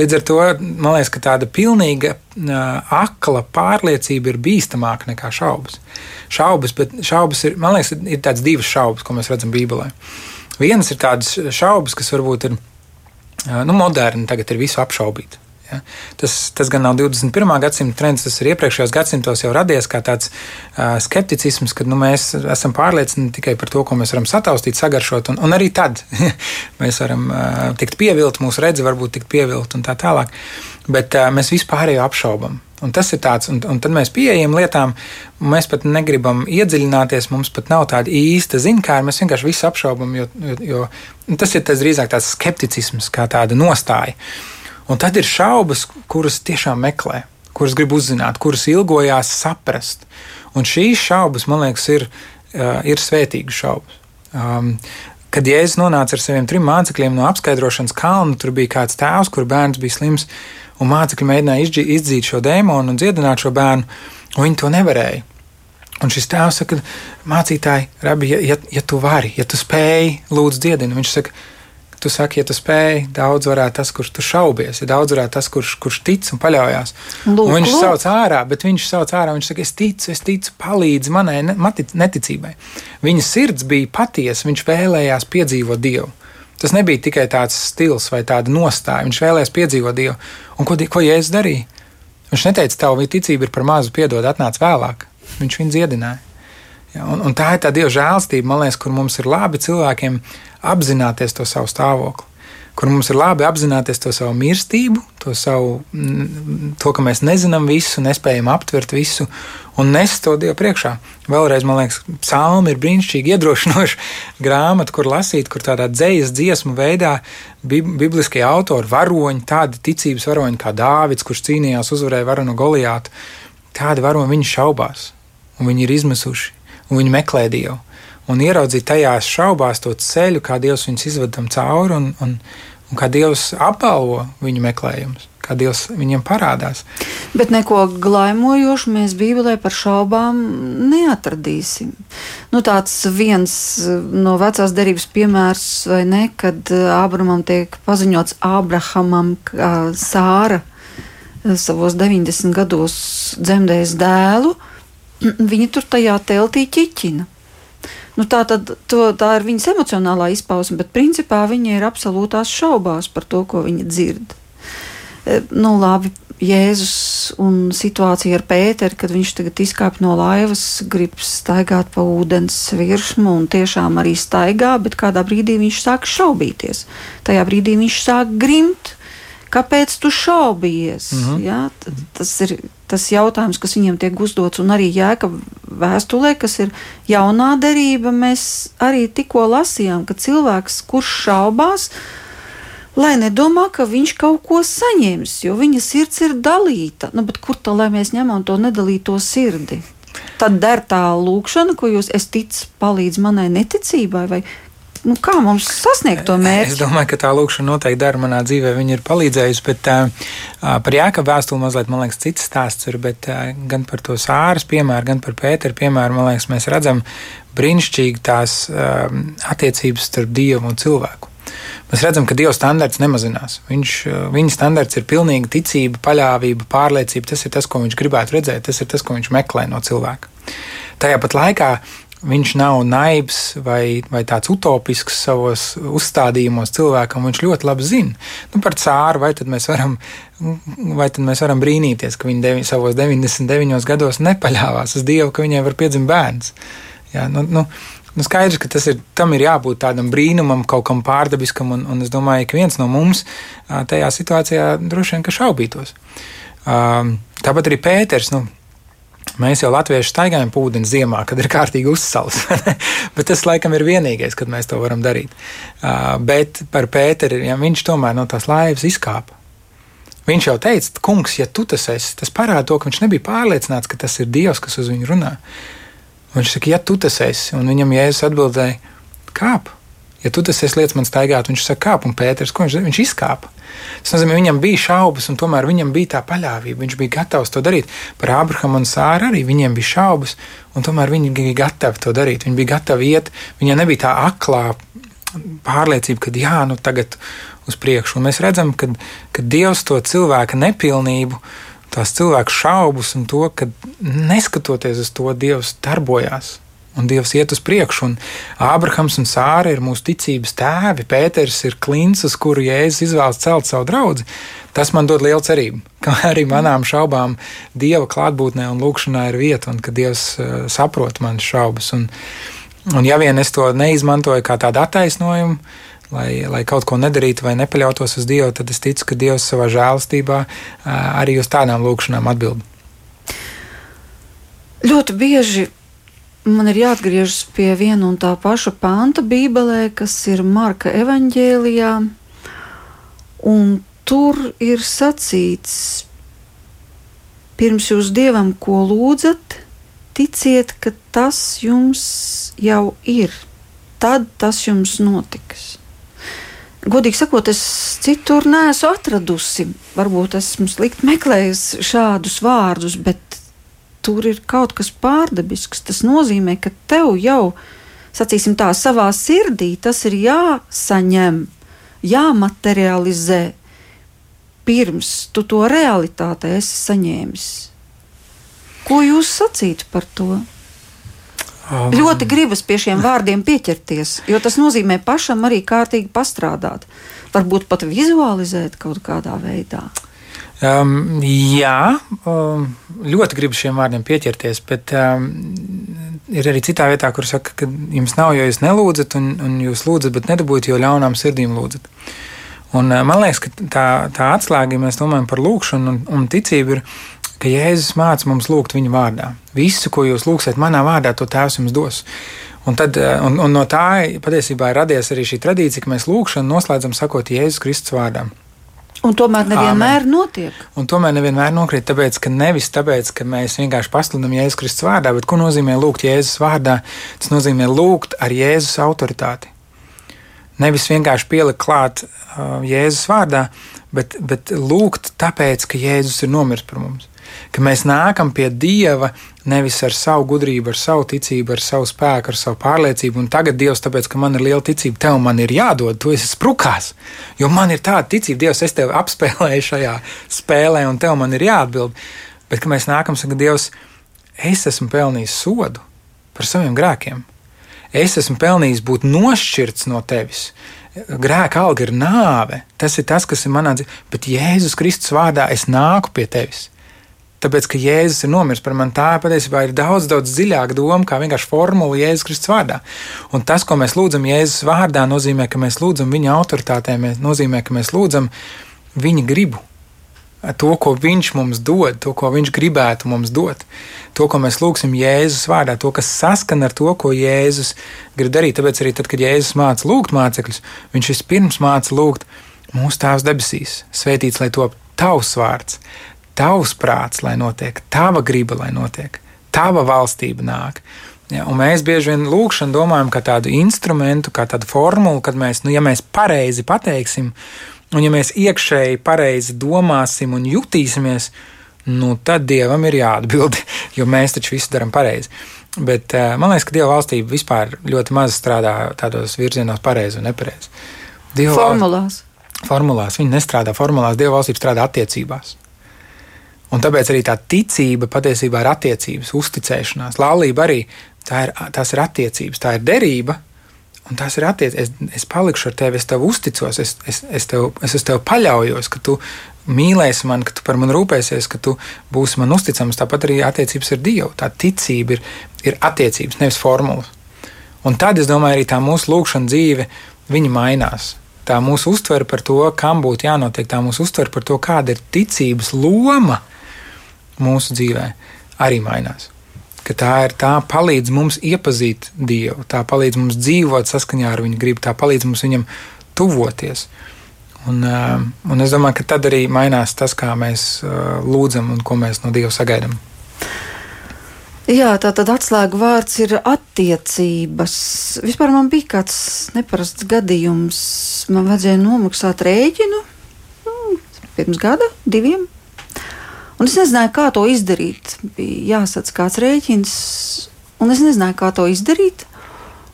līdz ar to man liekas, ka tāda pilnīga akla pārliecība ir bīstamāka nekā šaubas. Šaubas, bet šaubas ir, man liekas, ir tādas divas šaubas, ko mēs redzam Bībelē. Vienas ir tādas šaubas, kas varbūt ir nu, moderni, tagad ir visu apšaubīt. Ja? Tas, tas gan nav 21. gadsimta trends, tas ir iepriekšējos gadsimtos jau radies kā tāds uh, skepticisms, ka nu, mēs esam pārliecināti tikai par to, ko mēs varam sataustīt, sagaršot, un, un arī tad mēs varam uh, tikt pievilkt, mūsu redzi varbūt tikt pievilkt un tā tālāk. Bet uh, mēs vispārējo apšaubam. Un tas ir tāds, un, un tad mēs pieejam lietām, mēs pat negribam iedziļināties, mums pat nav tāda īsta zinkāra, mēs vienkārši visu apšaubam, jo, jo, jo tas ir tas drīzāk tāds skepticisms, kā tāda nostāja. Un tad ir šaubas, kuras tiešām meklē, kuras grib uzzināt, kuras ilgojās saprast. Un šīs šaubas, man liekas, ir, uh, ir svētīgas šaubas. Um, kad Jēzus nonāca ar saviem trim mācekļiem no apskaidrošanas kalna, tur bija kāds tēvs, kur bērns bija slims un mācekļi mēģināja izdzīt šo dēmonu un dziedināt šo bērnu, un viņi to nevarēja. Un šis tēvs saka, mācītāji, rabi, ja, ja, ja tu vari, ja tu spēj, lūdzu, dziedini. Viņš saka, tu saki, ja tu spēj, daudz varētu tas, kurš tu šaubies, ja daudz varētu tas, kurš, kurš tic un paļaujas. Viņš lūk. sauc ārā, bet viņš sauc ārā, viņš saka, es ticu, es ticu, palīdzi manai neticībai. Viņa sirds bija patiesa, viņš vēlējās piedzīvot Dievu. Tas nebija tikai tāds stils vai tāda nostāja. Viņš vēlējās piedzīvot Dievu. Un ko, ko Jēzus darīja? Viņš neteica, tava ticība ir par mazu, piedod, atnāc vēlāk. Viņš viņu dziedināja. Ja, un, un tā ir tā Dieva žēlstība, man liekas, kur mums ir labi cilvēkiem apzināties to savu stāvokli kur mums ir labi apzināties to savu mirstību, to, savu, to ka mēs nezinām visu, nespējam aptvert visu un nest to Dievu priekšā. Vēlreiz, man liekas, psalmi ir brīnišķīgi iedrošinoša grāmata, kur lasīt, kur tādā dzīslas dziesmu veidā bibliskie autori, varoņi, tādi ticības varoņi kā Dāvids, kurš cīnījās, uzvarēja varonu Goliātu. Tādi varoņi viņi šaubās, un viņi ir izmisuši, un viņi meklē Dievu un ieraudzīt tajās šaubās to ceļu, kā Dievs viņus izved tam cauri un, un, un kā Dievs apbalvo viņu meklējumus. Kā Dievs viņam parādās. Bet neko glaimojošu mēs Bībelē par šaubām neatradīsim. Nu, tāds viens no vecās derības piemērs, vai ne, kad Ābramam tiek paziņots Ābrahamam, ka Sāra savos 90 gados dzemdēs dēlu, viņa tur tajā teltī ķiķina. Nu, tā, tad, to, tā ir viņas emocionālā izpausme, bet principā viņa ir absolūtās šaubās par to, ko viņa dzird. E, nu, labi, Jēzus un situācija ar Pēteru, kad viņš tagad izkāpa no laivas, grib staigāt pa ūdens virsmu un tiešām arī staigā, bet kādā brīdī viņš sāk šaubīties. Tajā brīdī viņš sāk grimt. Kāpēc tu šaubies? Mm -hmm. ja? Tas ir tas jautājums, kas viņiem tiek uzdots, un arī jēga vēstulē, kas ir jaunā derība. Mēs arī tikko lasījām, ka cilvēks, kurš šaubās, lai nedomā, ka viņš kaut ko saņems, jo viņa sirds ir dalīta. Nu, kur tā lai mēs ņemam to nedalīto sirdi? Tad der tā lūkšana, ko jūs ticat, palīdz manai neticībai, vai nu, kā mums sasniegt to mērķi? Es domāju, ka tā lūkšana noteikti dara manā dzīvē. Viņa ir palīdzējusi, bet uh, par Jāekabu vēstuli mazliet, man liekas, cits stāsts ir. Bet, uh, gan par to sāras piemēru, gan par Pēteru piemēru, man liekas, mēs redzam brīnišķīgi tās uh, attiecības starp Dievu un cilvēku. Mēs redzam, ka Dieva standarts nemazinās. Viņš, viņa standarts ir pilnīga ticība, paļāvība, pārliecība. Tas ir tas, ko viņš gribētu redzēt, tas ir tas, ko viņš meklē no cilvēka. Tajā pat laikā Viņš nav naivs vai, vai tāds utopisks savos uzstādījumos cilvēkam. Viņš ļoti labi zina nu, par cāru, vai tad mēs varam, vai tad mēs varam brīnīties, ka viņi devi, savos 99 gados nepaļāvās uz Dievu, ka viņai var piedzimt bērns. Jā, nu, nu, Nu, skaidrs, ka ir, tam ir jābūt tādam brīnumam, kaut kam pārdabiskam, un, un es domāju, ka viens no mums tajā situācijā droši vien šaubītos. Tāpat arī Pēters. Nu, Mēs jau latvieši staigājam pūdeni ziemā, kad ir kārtīgi uzsals. bet tas laikam ir vienīgais, kad mēs to varam darīt. Uh, bet par Pēteru, ja viņš tomēr no tās laivas izkāpa. Viņš jau teica, kungs, ja tu tas esi, tas parāda to, ka viņš nebija pārliecināts, ka tas ir Dievs, kas uz viņu runā. Viņš saka, ja tu tas esi, un viņam Jēzus atbildēja, kāp. Ja tu tas esi lietas man staigāt, viņš saka, kāp, un Pēters, ko viņš, viņš izkāpa. Tas nozīmē, viņam bija šaubas, un tomēr viņam bija tā paļāvība. Viņš bija gatavs to darīt. Par Abrahamu un Sāru arī viņiem bija šaubas, un tomēr viņi bija gatavi to darīt. Viņi bija gatavi iet, viņiem nebija tā aklā pārliecība, ka jā, nu tagad uz priekšu. Un mēs redzam, ka, ka Dievs to cilvēka nepilnību, tās cilvēka šaubas un to, ka neskatoties uz to, Dievs darbojās un Dievs iet uz priekšu. Ābrahams un Sāra ir mūsu ticības tēvi. Pēters ir klints, uz kuru Jēzus izvēlas celt savu draugu. Tas man dod lielu cerību, ka arī manām šaubām Dieva klātbūtnē un lūkšanā ir vieta, un ka Dievs uh, saprot manas šaubas. Un, un ja vien es to neizmantoju kā tādu attaisnojumu, lai, lai kaut ko nedarītu vai nepaļautos uz Dievu, tad es ticu, ka Dievs savā žēlastībā uh, arī uz tādām lūkšanām atbild. Ļoti bieži man ir jāatgriežas pie viena un tā paša panta Bībelē, kas ir Marka evanģēlijā. Un tur ir sacīts, pirms jūs dievam ko lūdzat, ticiet, ka tas jums jau ir. Tad tas jums notiks. Godīgi sakot, es citur neesmu atradusi. Varbūt esmu slikti meklējusi šādus vārdus, bet tur ir kaut kas pārdabisks. Tas nozīmē, ka tev jau, sacīsim tā, savā sirdī tas ir jāsaņem, jāmaterializē, pirms tu to realitātē esi saņēmis. Ko jūs sacītu par to? Um. Ļoti gribas pie šiem vārdiem pieķerties, jo tas nozīmē pašam arī kārtīgi pastrādāt, varbūt pat vizualizēt kaut kādā veidā. Um, jā, um, ļoti gribu šiem vārdiem pieķerties, bet um, ir arī citā vietā, kur saka, ka jums nav, jo jūs nelūdzat, un, un jūs lūdzat, bet nedabūjat, jo ļaunām sirdīm lūdzat. Un, uh, man liekas, ka tā, tā atslēga, ja mēs domājam par lūgšanu un, un ticību, ir, ka Jēzus māca mums lūgt viņa vārdā. Visu, ko jūs lūgsiet manā vārdā, to Tēvs jums dos. Un, tad, uh, un, un no tā patiesībā ir radies arī šī tradīcija, ka mēs lūgšanu noslēdzam sakot Jēzus Kristus vārdā. Un tomēr nevienmēr Āmen. notiek. Un tomēr nevienmēr nokrīt, tāpēc, ka nevis tāpēc, ka mēs vienkārši pasludinām Jēzus Kristus vārdā, bet ko nozīmē lūgt Jēzus vārdā? Tas nozīmē lūgt ar Jēzus autoritāti. Nevis vienkārši pielikt klāt uh, Jēzus vārdā, bet, bet lūgt tāpēc, ka Jēzus ir nomiris par mums ka mēs nākam pie Dieva nevis ar savu gudrību, ar savu ticību, ar savu spēku, ar savu pārliecību. Un tagad Dievs, tāpēc, ka man ir liela ticība, tev man ir jādod, tu esi sprukās. Jo man ir tāda ticība, Dievs, es tevi apspēlēju šajā spēlē, un tev man ir jāatbild. Bet, kad mēs nākam, saka, Dievs, es esmu pelnījis sodu par saviem grēkiem. Es esmu pelnījis būt nošķirts no tevis. Grēka alga ir nāve. Tas ir tas, kas ir manā dzīvē. Bet Jēzus Kristus vārdā es nāku pie tevis. Tāpēc, ka Jēzus ir nomiris par mani, tā patiesībā ir daudz, daudz dziļāka doma, kā vienkārši formula Jēzus Kristus vārdā. Un tas, ko mēs lūdzam Jēzus vārdā, nozīmē, ka mēs lūdzam viņa autoritātē, nozīmē, ka mēs lūdzam viņa gribu. To, ko viņš mums dod, to, ko viņš gribētu mums dot, to, ko mēs lūgsim Jēzus vārdā, to, kas saskana ar to, ko Jēzus grib darīt. Tāpēc arī tad, kad Jēzus māca lūgt mācekļus, viņš vispirms māca lūgt mūsu Tēvs debesīs, svētīts lai top tavs vārds, tavs prāts, lai notiek, tava griba, lai notiek, tava valstība nāk. Ja, mēs bieži vien lūkšanu domājam par tādu instrumentu, kā tādu formulu, kad mēs, nu, ja mēs pareizi pateiksim, un ja mēs iekšēji pareizi domāsim un jutīsimies, nu, tad dievam ir jāatbild, jo mēs taču visu darām pareizi. Bet uh, man liekas, ka dieva valstība vispār ļoti maz strādā tādos virzienos, pareizi un nepareizi. Dieva formulās. Formulās. Viņi nestrādā formulās, dieva valstība strādā attiecībās. Un tāpēc arī tā ticība patiesībā ir attiecības, uzticēšanās. Laulība arī tā ir, tās ir attiecības, tā ir derība. Un tas ir attiecības. Es, es palikšu ar tevi, es tev uzticos, es, es, es, tev, es uz tevi paļaujos, ka tu mīlēsi mani, ka tu par mani rūpēsies, ka tu būsi man uzticams. Tāpat arī attiecības ar Dievu. Tā ticība ir, ir attiecības, nevis formulas. Un tad es domāju, arī tā mūsu lūkšana dzīve, viņa mainās. Tā mūsu uztvere par to, kam būtu jānotiek, tā mūsu uztvere par to, kāda ir ticības loma mūsu dzīvē arī mainās. Ka tā ir tā palīdz mums iepazīt Dievu, tā palīdz mums dzīvot saskaņā ar Viņa gribu, tā palīdz mums viņam tuvoties. Un, uh, un es domāju, ka tad arī mainās tas, kā mēs uh, lūdzam un ko mēs no Dieva sagaidām. Jā, tā tad atslēgu vārds ir attiecības. Vispār man bija kāds neparasts gadījums. Man vajadzēja nomaksāt rēķinu nu, pirms gada, diviem. Un es nezināju, kā to izdarīt. Bija jāsadz kāds rēķins, un es nezināju, kā to izdarīt.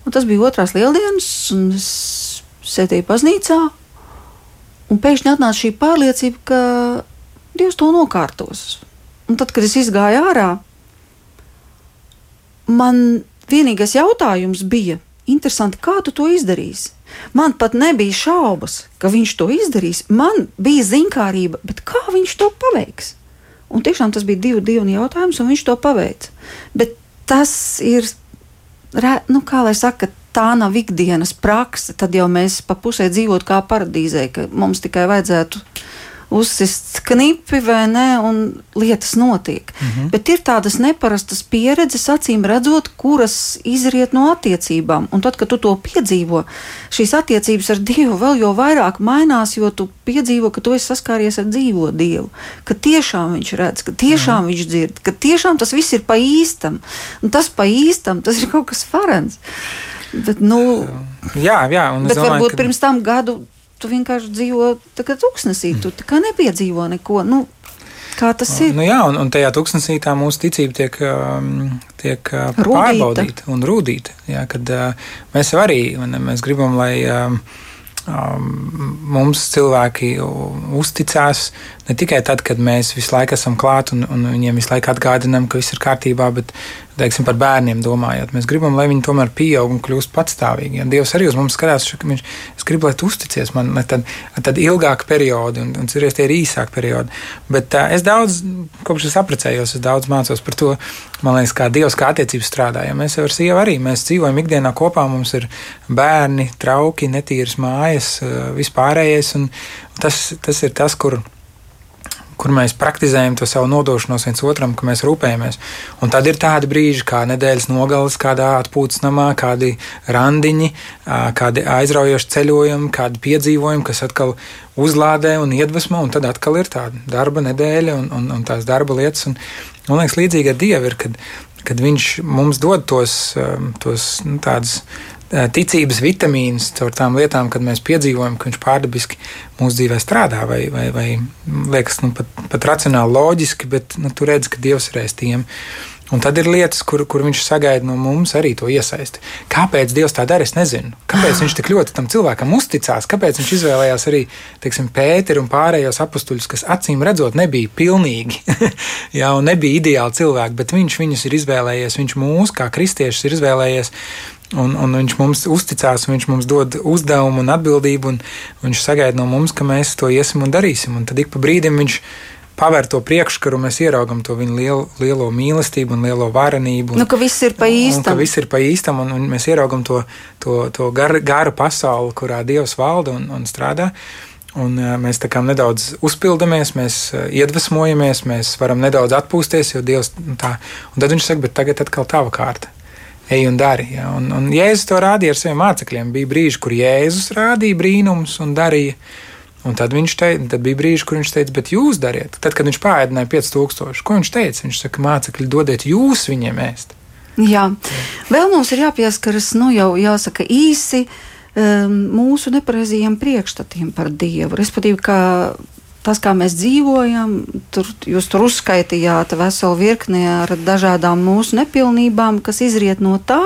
Un tas bija otrās lieldienas, un es sēdēju baznīcā. Un pēkšņi atnāca šī pārliecība, ka Dievs to nokārtos. Un tad, kad es izgāju ārā, man vienīgais jautājums bija, interesanti, kā tu to izdarīsi. Man pat nebija šaubas, ka viņš to izdarīs. Man bija zinkārība, bet kā viņš to paveiks? Un tiešām tas bija divu dienu jautājums, un viņš to paveica. Bet tas ir, nu, kā lai saka, tā nav ikdienas prakse. Tad jau mēs pa pusē dzīvot kā paradīzē, ka mums tikai vajadzētu uzsist knipi vai ne, un lietas notiek. Mm -hmm. Bet ir tādas neparastas pieredzes, acīm redzot, kuras izriet no attiecībām. Un tad, kad tu to piedzīvo, šīs attiecības ar Dievu vēl jau vairāk mainās, jo tu piedzīvo, ka tu esi saskāries ar dzīvo Dievu, ka tiešām viņš redz, ka tiešām mm. viņš dzird, ka tiešām tas viss ir pa īstam. Un tas pa īstam, tas ir kaut kas farens. Bet, nu, jā, jā, bet domāju, varbūt ka... pirms tam gadu tu vienkārši dzīvo tā tūkstnesī, tu tā kā nepiedzīvo neko. Nu, Kā tas ir? Nu, jā, un, un tajā tūkstnesī tā mūsu ticība tiek, um, tiek uh, pārbaudīta un rūtīta. Kad uh, mēs arī mēs gribam, lai um, um, mums cilvēki uzticās ne tikai tad, kad mēs visu laiku esam klāt un, un viņiem visu laiku atgādinām, ka viss ir kārtībā, bet teiksim, par bērniem domājot. Mēs gribam, lai viņi tomēr pieaug un kļūst patstāvīgi. Ja Dievs arī uz mums skatās, ka viņš grib, lai tu uzticies man tad, tad ilgāku periodu, un, un cerēs, tie ir īsāki periodi. Bet uh, es daudz, kopš es apprecējos, es daudz mācos par to, man liekas, kā Dievs kā attiecības strādā. Ja mēs ar sievu arī mēs dzīvojam ikdienā kopā, mums ir bērni, trauki, netīras mājas, vispārējais, un tas, tas ir tas, kur kur mēs praktizējam to savu nodošanos viens otram, ka mēs rūpējamies. Un tad ir tādi brīži, kā nedēļas nogales, kādā atpūtas namā, kādi randiņi, kādi aizraujoši ceļojumi, kādi piedzīvojumi, kas atkal uzlādē un iedvesmo, un tad atkal ir tāda darba nedēļa un, un, un tās darba lietas. Un, man liekas, līdzīgi ar Dievu ir, kad, kad Viņš mums dod tos, tos nu, tādus ticības vitamīns caur tām lietām, kad mēs piedzīvojam, ka viņš pārdabiski mūsu dzīvē strādā, vai, vai, vai liekas nu, pat, pat racionāli loģiski, bet nu, tu redz, ka Dievs ir aiz tiem. Un tad ir lietas, kur, kur viņš sagaida no mums arī to iesaisti. Kāpēc Dievs tā dara, es nezinu. Kāpēc viņš tik ļoti tam cilvēkam uzticās, kāpēc viņš izvēlējās arī teiksim, Pēteru un pārējos apstuļus, kas acīm redzot nebija pilnīgi, jā, un nebija ideāli cilvēki, bet viņš viņus ir izvēlējies, viņš mūs kā kristiešus ir izvēlējies Un, un viņš mums uzticās, viņš mums dod uzdevumu un atbildību, un viņš sagaida no mums, ka mēs to iesim un darīsim. Un tad ik pa brīdim viņš pavēr to priekškaru, mēs ieraugam to viņa lielo, lielo mīlestību un lielo varenību. Un, nu, ka viss ir pa īstam. Un, ka viss ir pa īstam, un, un mēs ieraugam to, to, to gar, garu pasauli, kurā Dievs valda un, un strādā. Un mēs tā kā nedaudz uzpildamies, mēs iedvesmojamies, mēs varam nedaudz atpūsties, jo Dievs nu, tā. Un tad viņš saka, bet tagad atkal tava kārta ej un dari. Ja? Un, un Jēzus to rādīja ar saviem mācekļiem. Bija brīži, kur Jēzus rādīja brīnumus un darīja. Un tad, teica, tad bija brīži, kur viņš teica, bet jūs dariet. Tad, kad viņš pārēdināja 5000, ko viņš teica? Viņš saka, mācekļi, dodiet jūs viņiem ēst. Jā, vēl mums ir jāpieskaras, nu jau jāsaka īsi um, mūsu nepareizajiem priekšstatiem par Dievu. Respektīvi, ka tas, kā mēs dzīvojam, tur, jūs tur uzskaitījāt veselu virkni ar dažādām mūsu nepilnībām, kas izriet no tā,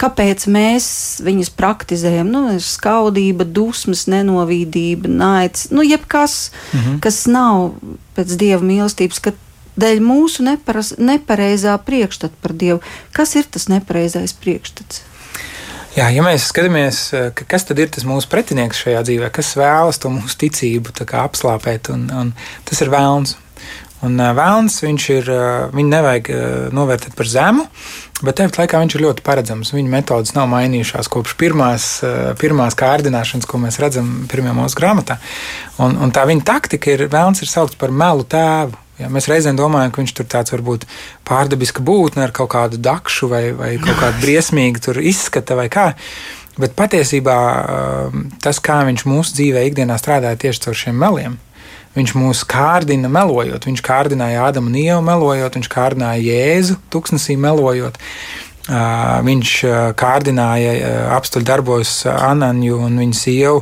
kāpēc mēs viņus praktizējam. Nu, skaudība, dusmas, nenovīdība, naids, nu, jebkas, -hmm. kas nav pēc dieva mīlestības. Dēļ mūsu neparas, nepareizā priekšstata par Dievu. Kas ir tas nepareizais priekšstats? Jā, ja mēs skatāmies, ka, kas tad ir tas mūsu pretinieks šajā dzīvē, kas vēlas to mūsu ticību apslāpēt, un, un tas ir vēlns. Un vēlns viņš ir, viņu nevajag novērtēt par zemu, bet tepat laikā viņš ir ļoti paredzams. Viņa metodas nav mainījušās kopš pirmās, pirmās kārdināšanas, ko mēs redzam pirmajā mūsu grāmatā. Un, un tā viņa taktika ir, vēlns ir saukts par melu tēvu. Ja, mēs reizēm domājam, ka viņš tur tāds varbūt pārdabiska būtne ar kaut kādu dakšu vai, vai kaut kādu briesmīgu izskata vai kā. Bet patiesībā um, tas, kā viņš mūsu dzīvē ikdienā strādāja tieši caur šiem meliem, viņš mūs kārdina melojot. Viņš kārdināja Ādamu un Ievu melojot, viņš kārdināja Jēzu tuksnesī melojot. Uh, viņš kārdināja apstuļu darbos Ananju un viņas sievu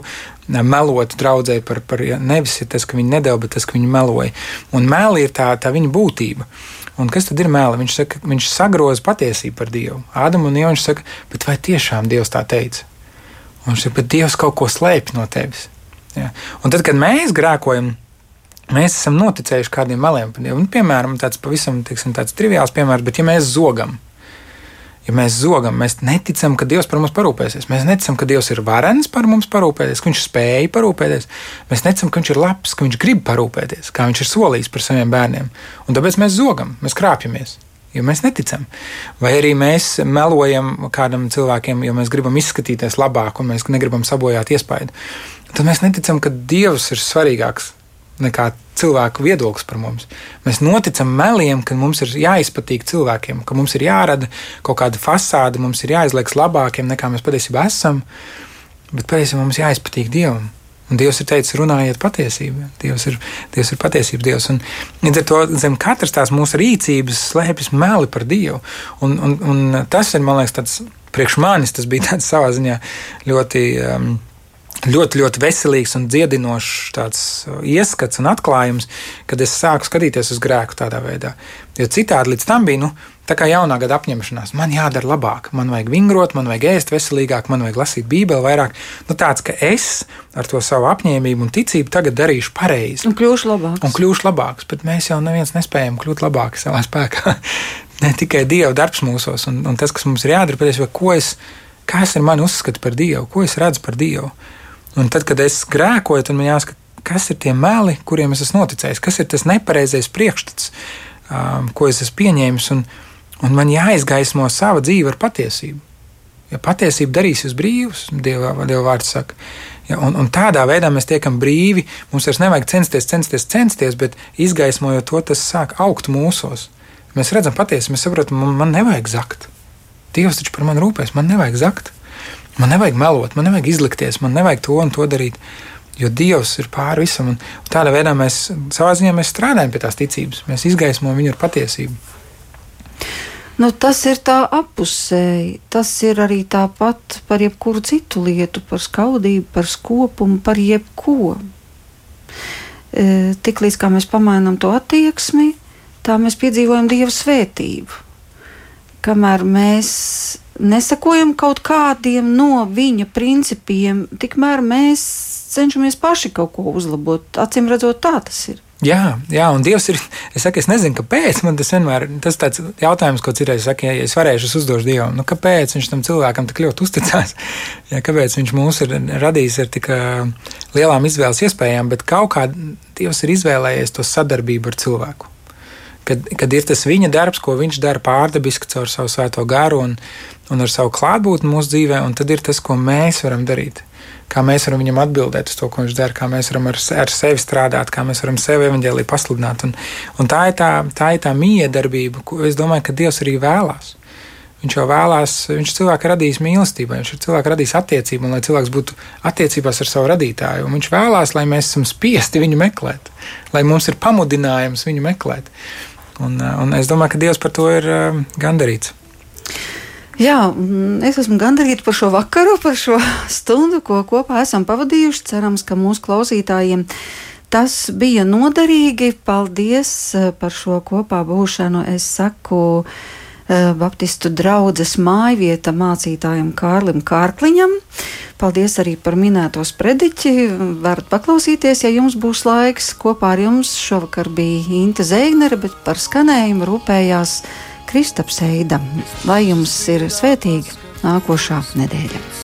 melot draudzē par, par nevis tas, ka viņi nedēļ, bet tas, ka viņi meloja. Un meli ir tā, tā viņa būtība. Un kas tad ir mēli? Viņš, saka, viņš sagroza patiesību par Dievu. Ādam un viņš saka, bet vai tiešām Dievs tā teica? Un viņš saka, bet Dievs kaut ko slēpj no tevis. Ja? Un tad, kad mēs grēkojam, mēs esam noticējuši kādiem meliem par Dievu. Un, piemēram, tāds pavisam teiksim, tāds triviāls piemērs, bet ja mēs zogam, Ja mēs zogam, mēs neticam, ka Dievs par mums parūpēsies. Mēs neticam, ka Dievs ir varens par mums parūpēties, ka Viņš spēja parūpēties. Mēs neticam, ka Viņš ir labs, ka Viņš grib parūpēties, kā Viņš ir solījis par saviem bērniem. Un tāpēc mēs zogam, mēs krāpjamies. Jo mēs neticam. Vai arī mēs melojam kādam cilvēkiem, jo mēs gribam izskatīties labāk un mēs negribam sabojāt iespaidu. Tad mēs neticam, ka Dievs ir svarīgāks nekā cilvēku viedoklis par mums. Mēs noticam meliem, ka mums ir jāizpatīk cilvēkiem, ka mums ir jārada kaut kāda fasāde, mums ir jāizliekas labākiem nekā mēs patiesībā esam. Bet patiesībā mums jāizpatīk Dievam. Un Dievs ir teicis, runājiet patiesību. Dievs ir, Dievs ir patiesības Dievs. Un, līdz ar to zem katras tās mūsu rīcības slēpjas meli par Dievu. Un, un, un tas ir, man liekas, tāds priekš manis, tas bija tāds savā ziņā ļoti. Um, ļoti, ļoti veselīgs un dziedinošs tāds uh, ieskats un atklājums, kad es sāku skatīties uz grēku tādā veidā. Jo citādi līdz tam bija nu, tā kā jaunā gada apņemšanās. Man jādara labāk, man vajag vingrot, man vajag ēst veselīgāk, man vajag lasīt Bībeli vairāk. Nu, tāds, ka es ar to savu apņēmību un ticību tagad darīšu pareizi. Un kļūšu labāks. Un kļūšu labāks, bet mēs jau neviens nespējam kļūt labāki savā spēkā. ne tikai Dieva darbs mūsos un, un tas, kas mums ir jādara, patiesībā, ko es, kas ir mani uzskata par Dievu, ko es redzu par Dievu. Un tad, kad es grēkoju, tad man jāsaka, kas ir tie meli, kuriem es esmu noticējis, kas ir tas nepareizais priekšstats, um, ko es esmu pieņēmis, un, un man jāizgaismo sava dzīve ar patiesību. Ja patiesība darīs jūs brīvus, Dieva, Dieva vārds saka. Ja, un, un tādā veidā mēs tiekam brīvi. Mums vairs nevajag censties, censties, censties, bet izgaismojot to, tas sāk augt mūsos. Mēs redzam patiesību, mēs saprotam, man, man nevajag zakt. Dievs taču par mani rūpēs, man nevajag zakt. Man nevajag melot, man nevajag izlikties, man nevajag to un to darīt. Jo Dievs ir pāri visam. Un tādā veidā mēs savā ziņā mēs strādājam pie tās ticības. Mēs izgaismojam viņu ar patiesību. Nu, tas ir tā apusēji. Tas ir arī tāpat par jebkuru citu lietu, par skaudību, par skopumu, par jebko. E, Tiklīdz mēs pamainām to attieksmi, tā mēs piedzīvojam Dieva svētību. Kamēr mēs nesakojam kaut kādiem no viņa principiem, tikmēr mēs cenšamies paši kaut ko uzlabot. Acīm redzot, tā tas ir. Jā, jā, un Dievs ir. Es saku, es nezinu, kāpēc. Man tas vienmēr ir tāds jautājums, ko citreiz saku, ja es varēšu, es uzdošu Dievam. Nu, kāpēc viņš tam cilvēkam tik ļoti uzticās? Ja, kāpēc viņš mūs ir radījis ar tik lielām izvēles iespējām, bet kaut kā Dievs ir izvēlējies to sadarbību ar cilvēku. Kad, kad ir tas viņa darbs, ko viņš dara pārdabiski caur savu svēto garu un, un ar savu klātbūtni mūsu dzīvē, un tad ir tas, ko mēs varam darīt. Kā mēs varam viņam atbildēt uz to, ko viņš dara, kā mēs varam ar, ar sevi strādāt, kā mēs varam sevi evaņģēlī pasludināt. Un, un tā ir tā, tā, ir tā miedarbība, ko es domāju, ka Dievs arī vēlās. Viņš jau vēlās, viņš cilvēku radījis mīlestībai, viņš ir cilvēku radījis attiecību, un lai cilvēks būtu attiecībās ar savu radītāju. Viņš vēlās, lai mēs esam spiesti viņu meklēt, lai mums ir pamudinājums viņu meklēt. Un, un es domāju, ka Dievs par to ir gandarīts. Jā, mm, es esmu gandarīta par šo vakaru, par šo stundu, ko kopā esam pavadījuši. Cerams, ka mūsu klausītājiem tas bija noderīgi. Paldies eh, par šo kopā būšanu. Es saku eh, Baptistu draugas mājvieta mācītājam Kārlim Kārkliņam. Paldies arī par minēto sprediķi. Varat paklausīties, ja jums būs laiks. Kopā ar jums šovakar bija Inte Zēgnere, bet par skanējumu rūpējās. Kristaps Eida. Lai jums ir svētīga nākošā nedēļa!